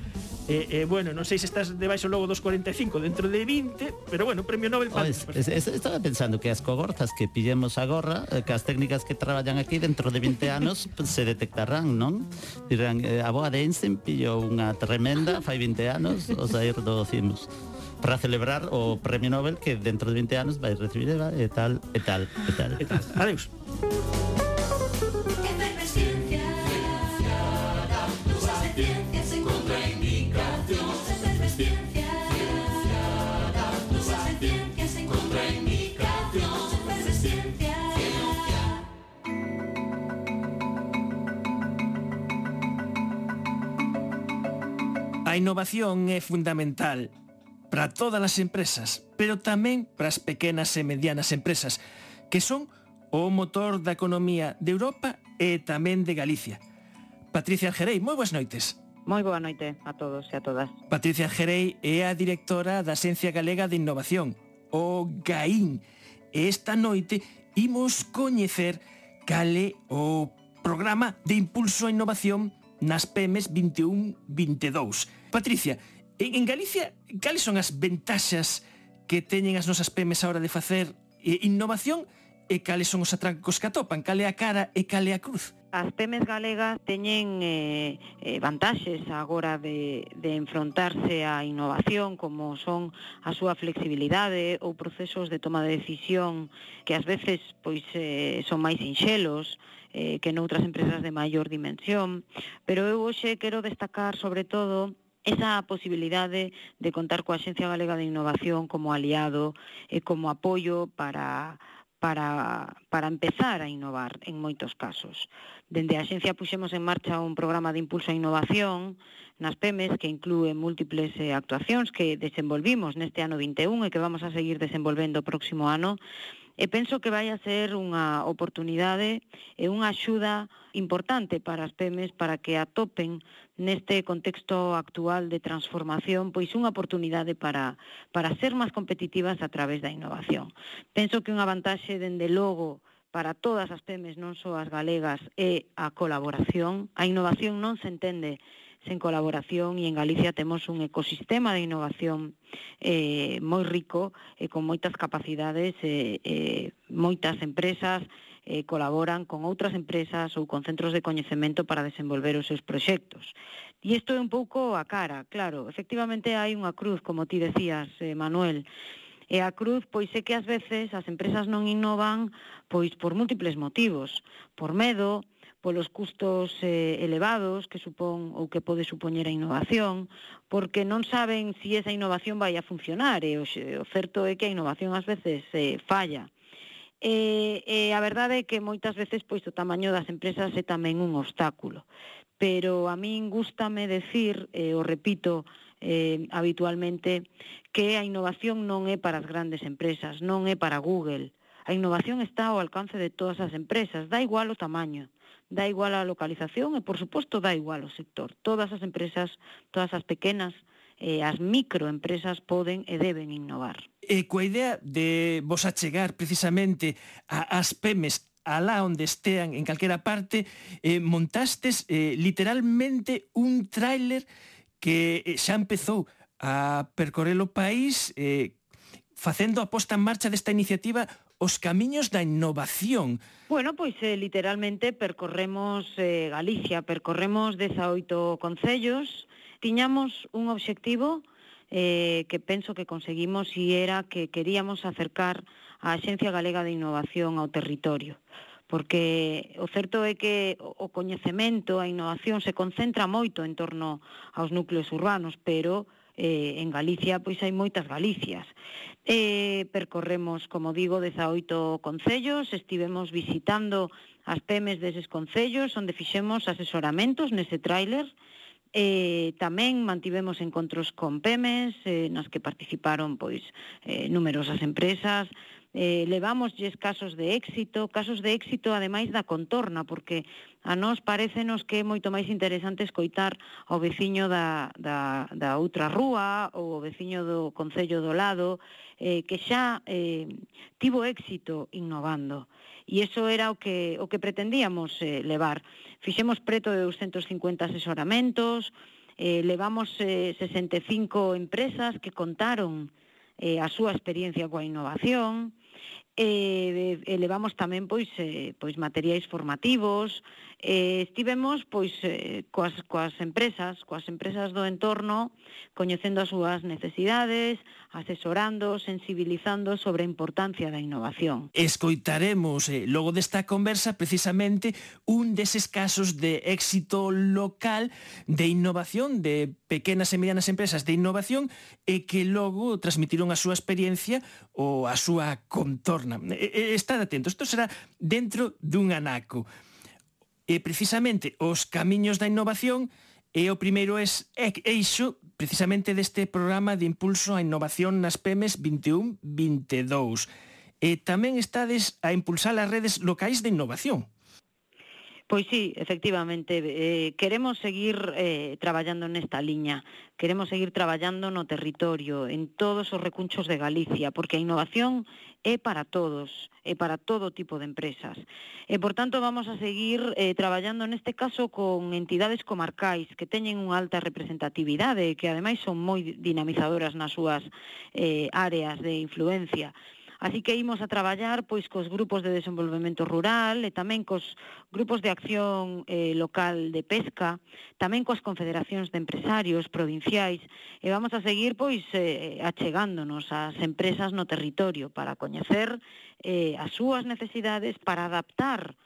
E, eh, eh, bueno, non sei se estás debaixo logo dos 45 dentro de 20, pero bueno, premio Nobel para... Es, es, es, estaba pensando que as cogortas que pillemos agora, eh, que as técnicas que traballan aquí dentro de 20 anos <laughs> se detectarán, non? Dirán, eh, a boa de Einstein pillou unha tremenda fai 20 anos o sair do cimos para celebrar o premio Nobel que dentro de 20 anos vai recibir e tal, e tal, e tal. E tal. Adeus. A innovación é fundamental para todas as empresas, pero tamén para as pequenas e medianas empresas, que son o motor da economía de Europa e tamén de Galicia. Patricia Algerei, moi boas noites. Moi boa noite a todos e a todas. Patricia Algerei é a directora da Asencia Galega de Innovación, o GAIN. Esta noite imos coñecer cale o programa de impulso a innovación nas PEMES 21-22. Patricia, en Galicia, cales son as ventaxas que teñen as nosas PEMES a hora de facer eh, innovación e cales son os atrancos que atopan, cal é a cara e cal é a cruz? As PEMES galegas teñen eh, eh vantaxes agora de, de enfrontarse á innovación, como son a súa flexibilidade ou procesos de toma de decisión que ás veces pois eh, son máis sinxelos, eh, que noutras empresas de maior dimensión, pero eu hoxe quero destacar sobre todo esa posibilidade de contar coa Axencia Galega de Innovación como aliado e como apoio para para, para empezar a innovar en moitos casos. Dende a Axencia puxemos en marcha un programa de impulso a innovación nas PEMES que inclúe múltiples eh, actuacións que desenvolvimos neste ano 21 e que vamos a seguir desenvolvendo o próximo ano E penso que vai a ser unha oportunidade e unha axuda importante para as PEMES para que atopen neste contexto actual de transformación pois unha oportunidade para, para ser máis competitivas a través da innovación. Penso que unha vantaxe dende logo para todas as PEMES, non só as galegas, é a colaboración. A innovación non se entende sen colaboración e en Galicia temos un ecosistema de innovación eh, moi rico e con moitas capacidades, eh, eh, moitas empresas eh, colaboran con outras empresas ou con centros de coñecemento para desenvolver os seus proxectos. E isto é un pouco a cara, claro, efectivamente hai unha cruz, como ti decías, eh, Manuel, E a cruz, pois é que ás veces as empresas non innovan pois por múltiples motivos, por medo, polos custos eh, elevados que supón ou que pode supoñer a innovación, porque non saben se si esa innovación vai a funcionar, e o, o certo é que a innovación ás veces eh, falla. E, e a verdade é que moitas veces pois o tamaño das empresas é tamén un obstáculo. Pero a min gustame decir, e eh, o repito, eh, habitualmente que a innovación non é para as grandes empresas, non é para Google. A innovación está ao alcance de todas as empresas, da igual o tamaño da igual a localización e, por suposto, dá igual o sector. Todas as empresas, todas as pequenas, eh, as microempresas poden e deben innovar. E coa idea de vos achegar precisamente a, as PEMES alá onde estean en calquera parte, eh, montastes eh, literalmente un tráiler que xa empezou a percorrer o país eh, facendo a posta en marcha desta iniciativa os camiños da innovación. Bueno, pois eh, literalmente percorremos eh, Galicia, percorremos 18 concellos, tiñamos un obxectivo eh, que penso que conseguimos e era que queríamos acercar a Axencia Galega de Innovación ao territorio porque o certo é que o coñecemento, a innovación se concentra moito en torno aos núcleos urbanos, pero eh, en Galicia pois hai moitas Galicias. Eh, percorremos, como digo, 18 concellos, estivemos visitando as PEMES deses concellos, onde fixemos asesoramentos nese tráiler, Eh, tamén mantivemos encontros con PEMES eh, nas que participaron pois eh, numerosas empresas, eh, levamosles casos de éxito, casos de éxito ademais da contorna, porque a nós parecenos que é moito máis interesante escoitar ao veciño da, da, da outra rúa ou ao veciño do Concello do Lado eh, que xa eh, tivo éxito innovando e iso era o que, o que pretendíamos eh, levar. Fixemos preto de 250 asesoramentos, eh, levamos eh, 65 empresas que contaron eh, a súa experiencia coa innovación, Eh, e elevamos tamén pois eh, pois materiais formativos, eh, estivemos pois eh, coas, coas empresas, coas empresas do entorno, coñecendo as súas necesidades, asesorando, sensibilizando sobre a importancia da innovación. Escoitaremos eh, logo desta conversa precisamente un deses casos de éxito local de innovación de pequenas e medianas empresas de innovación e que logo transmitiron a súa experiencia ou a súa contorna. E, e, estad atentos, isto será dentro dun anaco. E precisamente os camiños da innovación e o primeiro es, eixo precisamente deste programa de impulso á innovación nas PEMES 21-22. E tamén estades a impulsar as redes locais de innovación. Pois sí, efectivamente, eh, queremos seguir eh, traballando nesta liña, queremos seguir traballando no territorio, en todos os recunchos de Galicia, porque a innovación é para todos, é para todo tipo de empresas. E, por tanto, vamos a seguir eh, traballando neste caso con entidades comarcais que teñen unha alta representatividade e que, ademais, son moi dinamizadoras nas súas eh, áreas de influencia. Así que imos a traballar pois cos grupos de desenvolvemento rural e tamén cos grupos de acción eh, local de pesca, tamén coas confederacións de empresarios provinciais. E vamos a seguir pois eh, achegándonos ás empresas no territorio para coñecer eh, as súas necesidades para adaptar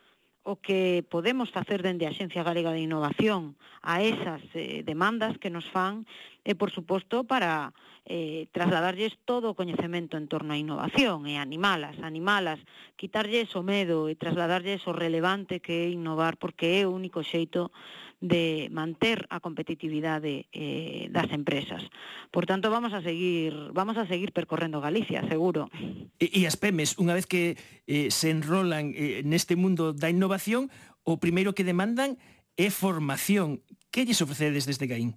o que podemos facer dende a Xencia Galega de Innovación a esas eh, demandas que nos fan e, por suposto, para eh, trasladarlles todo o coñecemento en torno á innovación e animalas, animalas, quitarlles o medo e trasladarlles o relevante que é innovar porque é o único xeito de manter a competitividade eh, das empresas. Por tanto, vamos a seguir vamos a seguir percorrendo Galicia, seguro. E, e as PEMES, unha vez que eh, se enrolan eh, neste mundo da innovación, o primeiro que demandan é formación. Que lles ofrecedes desde Gaín?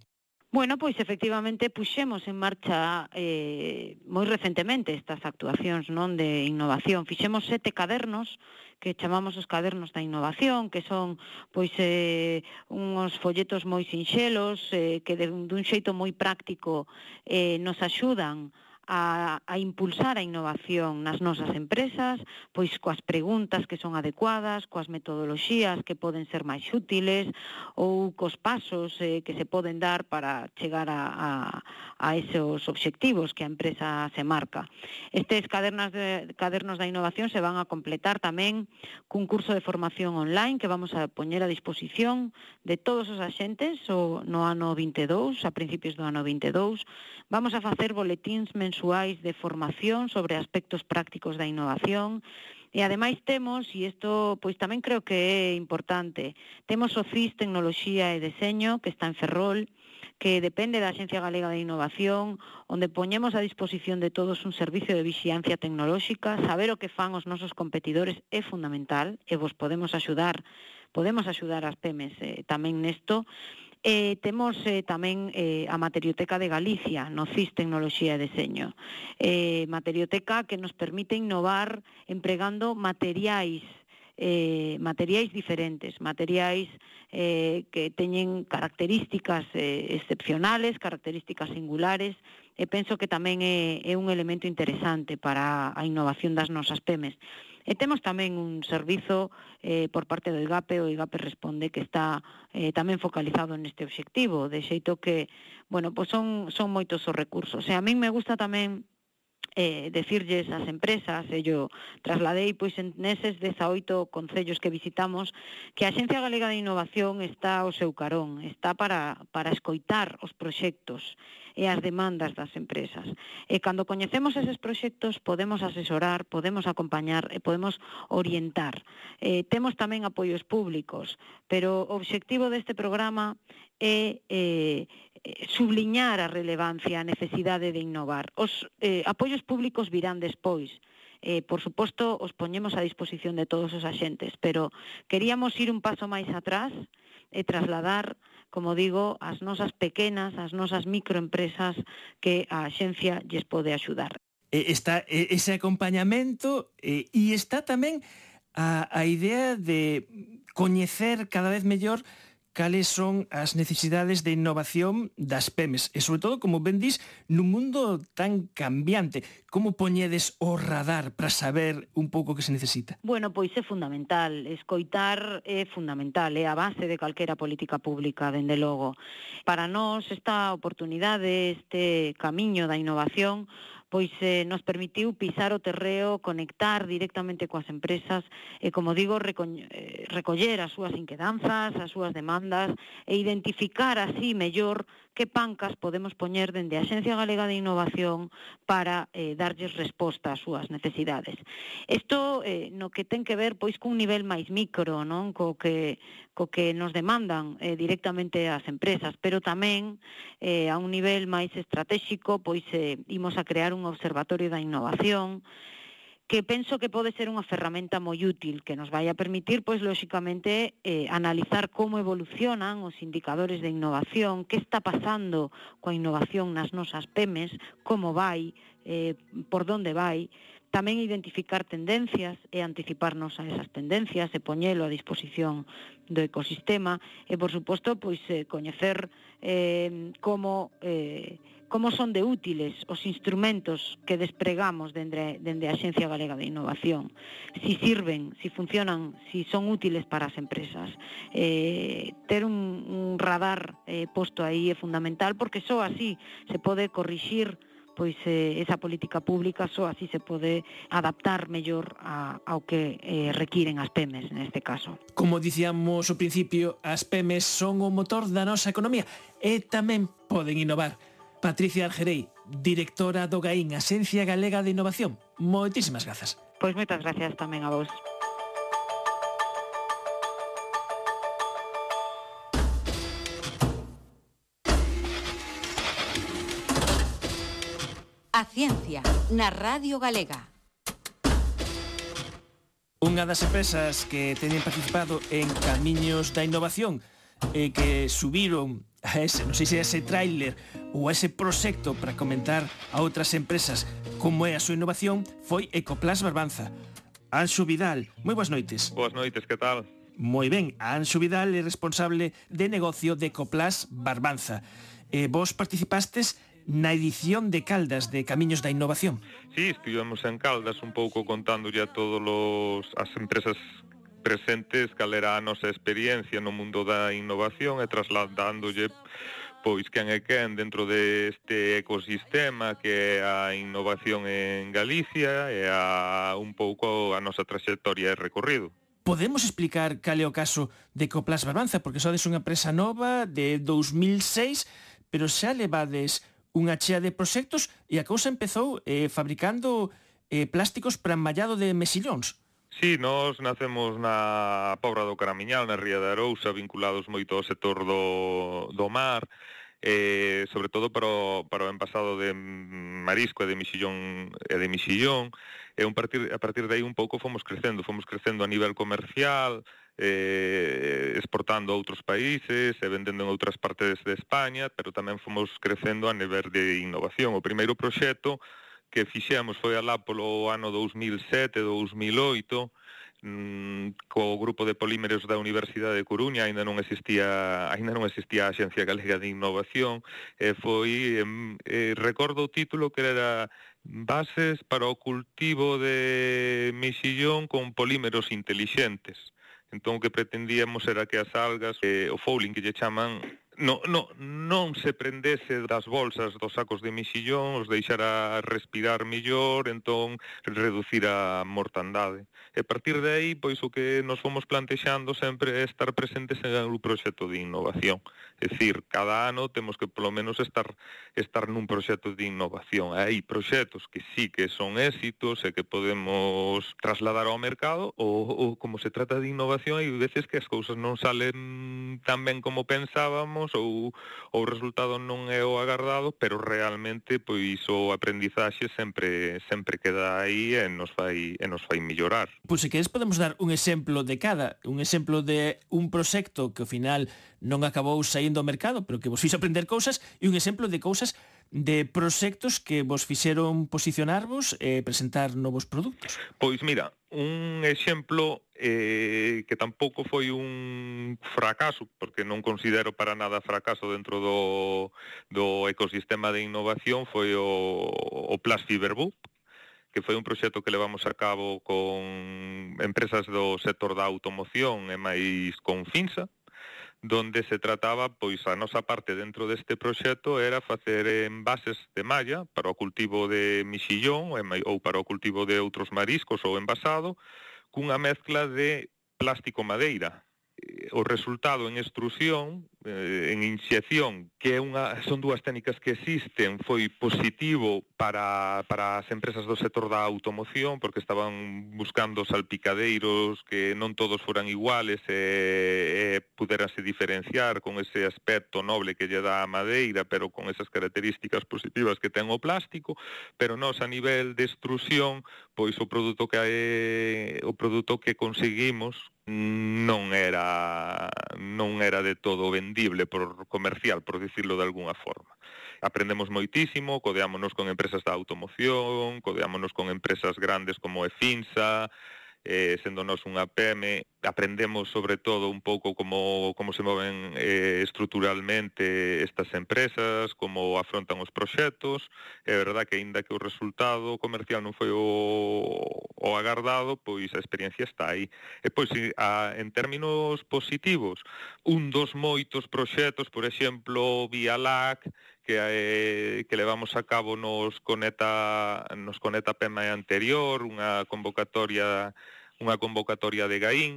Bueno, pois efectivamente puxemos en marcha eh, moi recentemente estas actuacións non de innovación. Fixemos sete cadernos que chamamos os cadernos da innovación, que son pois eh, unhos folletos moi sinxelos eh, que de, dun xeito moi práctico eh, nos axudan a a, a impulsar a innovación nas nosas empresas, pois coas preguntas que son adecuadas, coas metodoloxías que poden ser máis útiles ou cos pasos eh, que se poden dar para chegar a, a, a esos obxectivos que a empresa se marca. Estes cadernas de, cadernos da innovación se van a completar tamén cun curso de formación online que vamos a poñer a disposición de todos os axentes o, no ano 22, a principios do ano 22. Vamos a facer boletins mensuales mensuais de formación sobre aspectos prácticos da innovación, E ademais temos, e isto pois tamén creo que é importante, temos o CIS Tecnoloxía e Deseño, que está en Ferrol, que depende da Axencia Galega de Innovación, onde poñemos a disposición de todos un servicio de vixiancia tecnolóxica, saber o que fan os nosos competidores é fundamental, e vos podemos axudar, podemos axudar as PEMES eh, tamén nesto, Eh, temos eh, tamén eh, a Materioteca de Galicia, no CIS Tecnoloxía e Deseño. Eh, materioteca que nos permite innovar empregando materiais eh, materiais diferentes, materiais eh, que teñen características eh, excepcionales, características singulares, e penso que tamén é, é un elemento interesante para a innovación das nosas PEMES. E temos tamén un servizo eh, por parte do IGAPE, o IGAPE responde que está eh, tamén focalizado neste obxectivo, de xeito que, bueno, pois son, son moitos os recursos. E a min me gusta tamén eh, decirlles ás empresas, e yo trasladei pois en neses 18 concellos que visitamos, que a Xencia Galega de Innovación está ao seu carón, está para, para escoitar os proxectos e as demandas das empresas. E cando coñecemos eses proxectos podemos asesorar, podemos acompañar e podemos orientar. Eh, temos tamén apoios públicos, pero o obxectivo deste programa é eh, Eh, subliñar a relevancia, a necesidade de innovar. Os eh, apoios públicos virán despois, eh, por suposto, os poñemos a disposición de todos os axentes, pero queríamos ir un paso máis atrás e trasladar, como digo, as nosas pequenas, as nosas microempresas que a axencia lles pode axudar. Está ese acompañamento e está tamén a, a idea de coñecer cada vez mellor cales son as necesidades de innovación das PEMES e sobre todo, como ben dís, nun mundo tan cambiante. Como poñedes o radar para saber un pouco que se necesita? Bueno, pois é fundamental. Escoitar é fundamental, é a base de calquera política pública, dende logo. Para nós esta oportunidade, este camiño da innovación, pois eh, nos permitiu pisar o terreo, conectar directamente coas empresas e, como digo, reco eh, recoller as súas inquedanzas, as súas demandas e identificar así mellor que pancas podemos poñer dende a Axencia Galega de Innovación para eh, darlles resposta ás súas necesidades. Isto eh, no que ten que ver pois cun nivel máis micro, non, co que co que nos demandan eh, directamente as empresas, pero tamén eh, a un nivel máis estratégico, pois eh, imos a crear un observatorio da innovación que penso que pode ser unha ferramenta moi útil que nos vai a permitir, pois, lóxicamente, eh, analizar como evolucionan os indicadores de innovación, que está pasando coa innovación nas nosas PEMES, como vai, eh, por donde vai, tamén identificar tendencias e anticiparnos a esas tendencias e poñelo a disposición do ecosistema e, por suposto, pois, eh, coñecer eh, como... Eh, como son de útiles os instrumentos que despregamos dende, dende a Xencia Galega de Innovación, si sirven, si funcionan, si son útiles para as empresas. Eh, ter un, un radar eh, posto aí é fundamental, porque só así se pode corrixir pois eh, esa política pública só así se pode adaptar mellor a, ao que eh, requiren as PEMES neste caso. Como dicíamos ao principio, as PEMES son o motor da nosa economía e tamén poden innovar. Patricia Argerei, directora do GAIN, Asencia Galega de Innovación. Moitísimas grazas. Pois moitas gracias tamén a vos. A Ciencia, na Radio Galega. Unha das empresas que teñen participado en Camiños da Innovación e que subiron a ese, non sei se a ese tráiler ou a ese proxecto para comentar a outras empresas como é a súa innovación foi Ecoplas Barbanza. Anxo Vidal, moi boas noites. Boas noites, que tal? Moi ben, Anxo Vidal é responsable de negocio de Ecoplas Barbanza. E vos participastes na edición de Caldas de Camiños da Innovación. Sí, estivemos en Caldas un pouco contándolle a todos os, as empresas presentes calera a nosa experiencia no mundo da innovación e trasladándolle pois quen é quen dentro deste ecosistema que é a innovación en Galicia e a un pouco a nosa trayectoria e recorrido. Podemos explicar cal é o caso de Coplas Barbanza, porque sodes unha empresa nova de 2006, pero xa levades unha chea de proxectos e a cousa empezou eh, fabricando eh, plásticos para mallado de mesillóns. Sí, nós nacemos na Pobra do Caramiñal, na Ría de Arousa, vinculados moito ao sector do, do mar, eh, sobre todo para o, para o envasado de marisco e de mixillón, e de mixillón, e un partir, a partir de aí un pouco fomos crecendo, fomos crecendo a nivel comercial, eh, exportando a outros países e vendendo en outras partes de España, pero tamén fomos crecendo a nivel de innovación. O primeiro proxecto que fixemos foi alá polo ano 2007, 2008, mm, co grupo de polímeros da Universidade de Coruña aínda non existía aínda non existía a Axencia Galega de Innovación e foi eh, recordo o título que era bases para o cultivo de mexillón con polímeros intelixentes. Entón o que pretendíamos era que as algas, eh, o fouling que lle chaman, no, no, non se prendese das bolsas dos sacos de mixillón, os deixara respirar mellor, entón reducir a mortandade. E a partir de aí, pois o que nos fomos plantexando sempre é estar presentes en un proxecto de innovación. É dicir, cada ano temos que polo menos estar estar nun proxecto de innovación. Hai proxectos que sí que son éxitos e que podemos trasladar ao mercado ou, ou como se trata de innovación hai veces que as cousas non salen tan ben como pensábamos anos ou o resultado non é o agardado, pero realmente pois o aprendizaxe sempre sempre queda aí e nos fai e nos fai mellorar. Pois se queres podemos dar un exemplo de cada, un exemplo de un proxecto que ao final non acabou saindo ao mercado, pero que vos fixo aprender cousas e un exemplo de cousas de proxectos que vos fixeron posicionarvos e presentar novos produtos? Pois mira, un exemplo eh, que tampouco foi un fracaso, porque non considero para nada fracaso dentro do, do ecosistema de innovación, foi o, o Plus Fiberbook, que foi un proxecto que levamos a cabo con empresas do sector da automoción e máis con FINSA, donde se trataba, pois a nosa parte dentro deste proxecto era facer envases de malla para o cultivo de mixillón ou para o cultivo de outros mariscos ou envasado, cunha mezcla de plástico madeira, Eh, o resultado en extrusión, eh, en inxección, que é unha, son dúas técnicas que existen, foi positivo para, para as empresas do sector da automoción, porque estaban buscando salpicadeiros que non todos foran iguales e, e puderase diferenciar con ese aspecto noble que lle dá a madeira, pero con esas características positivas que ten o plástico, pero nos a nivel de extrusión, pois o produto que hai, o produto que conseguimos non era non era de todo vendible por comercial, por dicirlo de algunha forma. Aprendemos moitísimo, codeámonos con empresas da automoción, codeámonos con empresas grandes como Efinsa, eh, sendo nós unha PM aprendemos sobre todo un pouco como, como se moven eh, estruturalmente estas empresas, como afrontan os proxectos, é verdad que aínda que o resultado comercial non foi o, o agardado, pois a experiencia está aí. E pois a, en términos positivos, un dos moitos proxectos, por exemplo, Via LAC, que, eh, que levamos a cabo nos Coneta, nos Coneta PEMA anterior, unha convocatoria unha convocatoria de Gaín,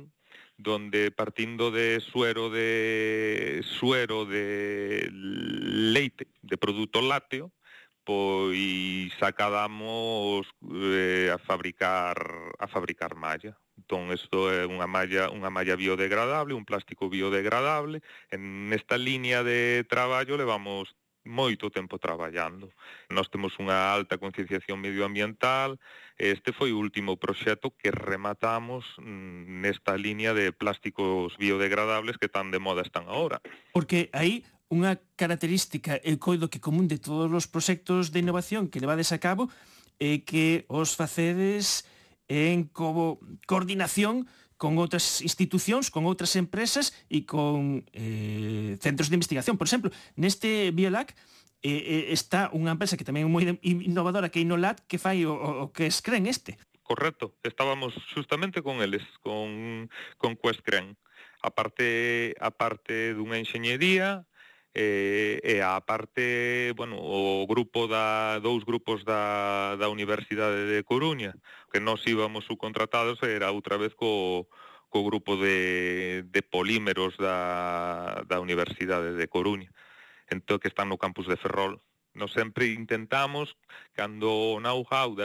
donde partindo de suero de suero de leite, de produto lácteo, pois sacadamos eh, a fabricar a fabricar malla. Entón, isto é unha malla, unha malla biodegradable, un plástico biodegradable. En esta línea de traballo levamos moito tempo traballando. Nós temos unha alta concienciación medioambiental, este foi o último proxecto que rematamos mm, nesta liña de plásticos biodegradables que tan de moda están agora. Porque aí unha característica, e coido que común de todos os proxectos de innovación que levades a cabo é que os facedes en como coordinación con outras institucións, con outras empresas e con eh, centros de investigación. Por exemplo, neste Biolac eh, eh, está unha empresa que tamén é moi innovadora que é Inolat que fai o, o que es creen este. Correcto, estábamos justamente con eles, con, con Questcren. A parte, a parte dunha enxeñería, eh, e a parte, bueno, o grupo da dous grupos da, da Universidade de Coruña, que nós íbamos subcontratados era outra vez co co grupo de, de polímeros da, da Universidade de Coruña, entón, que están no campus de Ferrol. Nos sempre intentamos, cando o know-how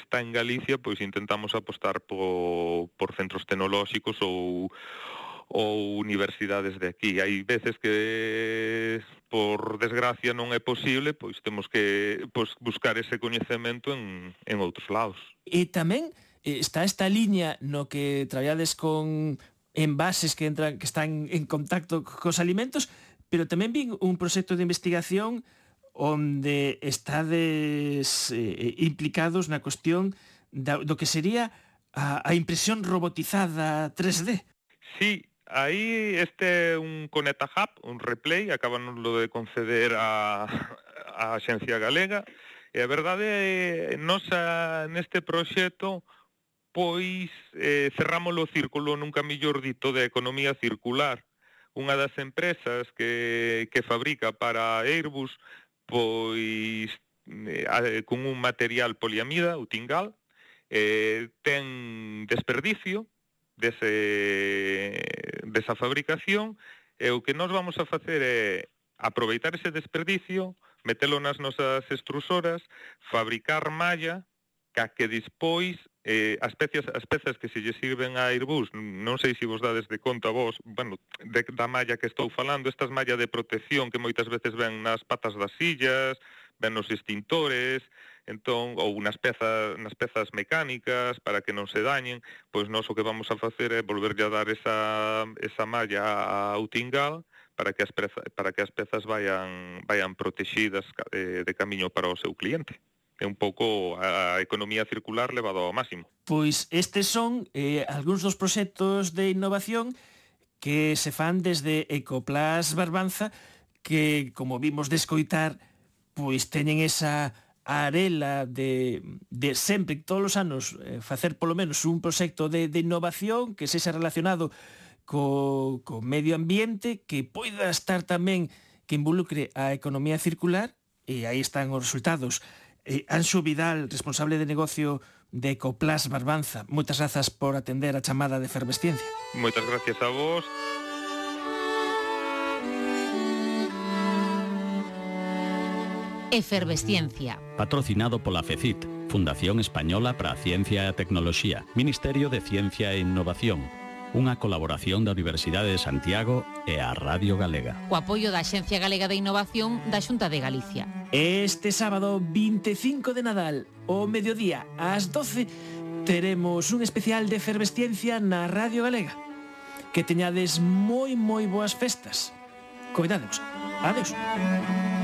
está en Galicia, pois intentamos apostar por por centros tecnolóxicos ou, ou universidades de aquí. Hai veces que por desgracia non é posible, pois temos que pois, buscar ese coñecemento en, en outros lados. E tamén eh, está esta liña no que traballades con envases que entran que están en contacto cos alimentos, pero tamén vin un proxecto de investigación onde estades eh, implicados na cuestión da, do que sería a, a impresión robotizada 3D. Sí, Aí este é un Conecta Hub, un replay, acabanoslo de conceder a, a Axencia Galega, e a verdade eh, é, nosa neste proxecto pois eh, cerramos o círculo nunca millor dito de economía circular. Unha das empresas que, que fabrica para Airbus pois eh, con un material poliamida, o tingal, eh, ten desperdicio, dese, desa fabricación e o que nós vamos a facer é aproveitar ese desperdicio, metelo nas nosas extrusoras, fabricar malla ca que dispois eh, as, pezas, as pezas que se lle sirven a Airbus, non sei se vos dades de conta vos, bueno, de, da malla que estou falando, estas malla de protección que moitas veces ven nas patas das sillas, ven nos extintores, entón ou nas pezas nas pezas mecánicas para que non se dañen, pois nós o que vamos a facer é volverlle a dar esa esa malla ao tingal para que as pezas, para que as pezas vayan vayan protexidas eh, de camiño para o seu cliente é un pouco a economía circular levado ao máximo. Pois estes son eh, algúns dos proxectos de innovación que se fan desde Ecoplas Barbanza que, como vimos de escoitar, pois teñen esa arela de, de sempre, todos os anos, eh, facer polo menos un proxecto de, de innovación que sexa relacionado co, co medio ambiente, que poida estar tamén que involucre a economía circular, e aí están os resultados. Eh, Anxo Vidal, responsable de negocio de Ecoplas Barbanza, moitas grazas por atender a chamada de efervesciencia. Moitas gracias a vos. Efervesciencia. Patrocinado pola FECIT, Fundación Española para a Ciencia e a Tecnoloxía, Ministerio de Ciencia e Innovación, unha colaboración da Universidade de Santiago e a Radio Galega. O apoio da Xencia Galega de Innovación da Xunta de Galicia. Este sábado 25 de Nadal, o mediodía ás 12, teremos un especial de efervesciencia na Radio Galega. Que teñades moi moi boas festas. Coidados. Adeus. Adeus.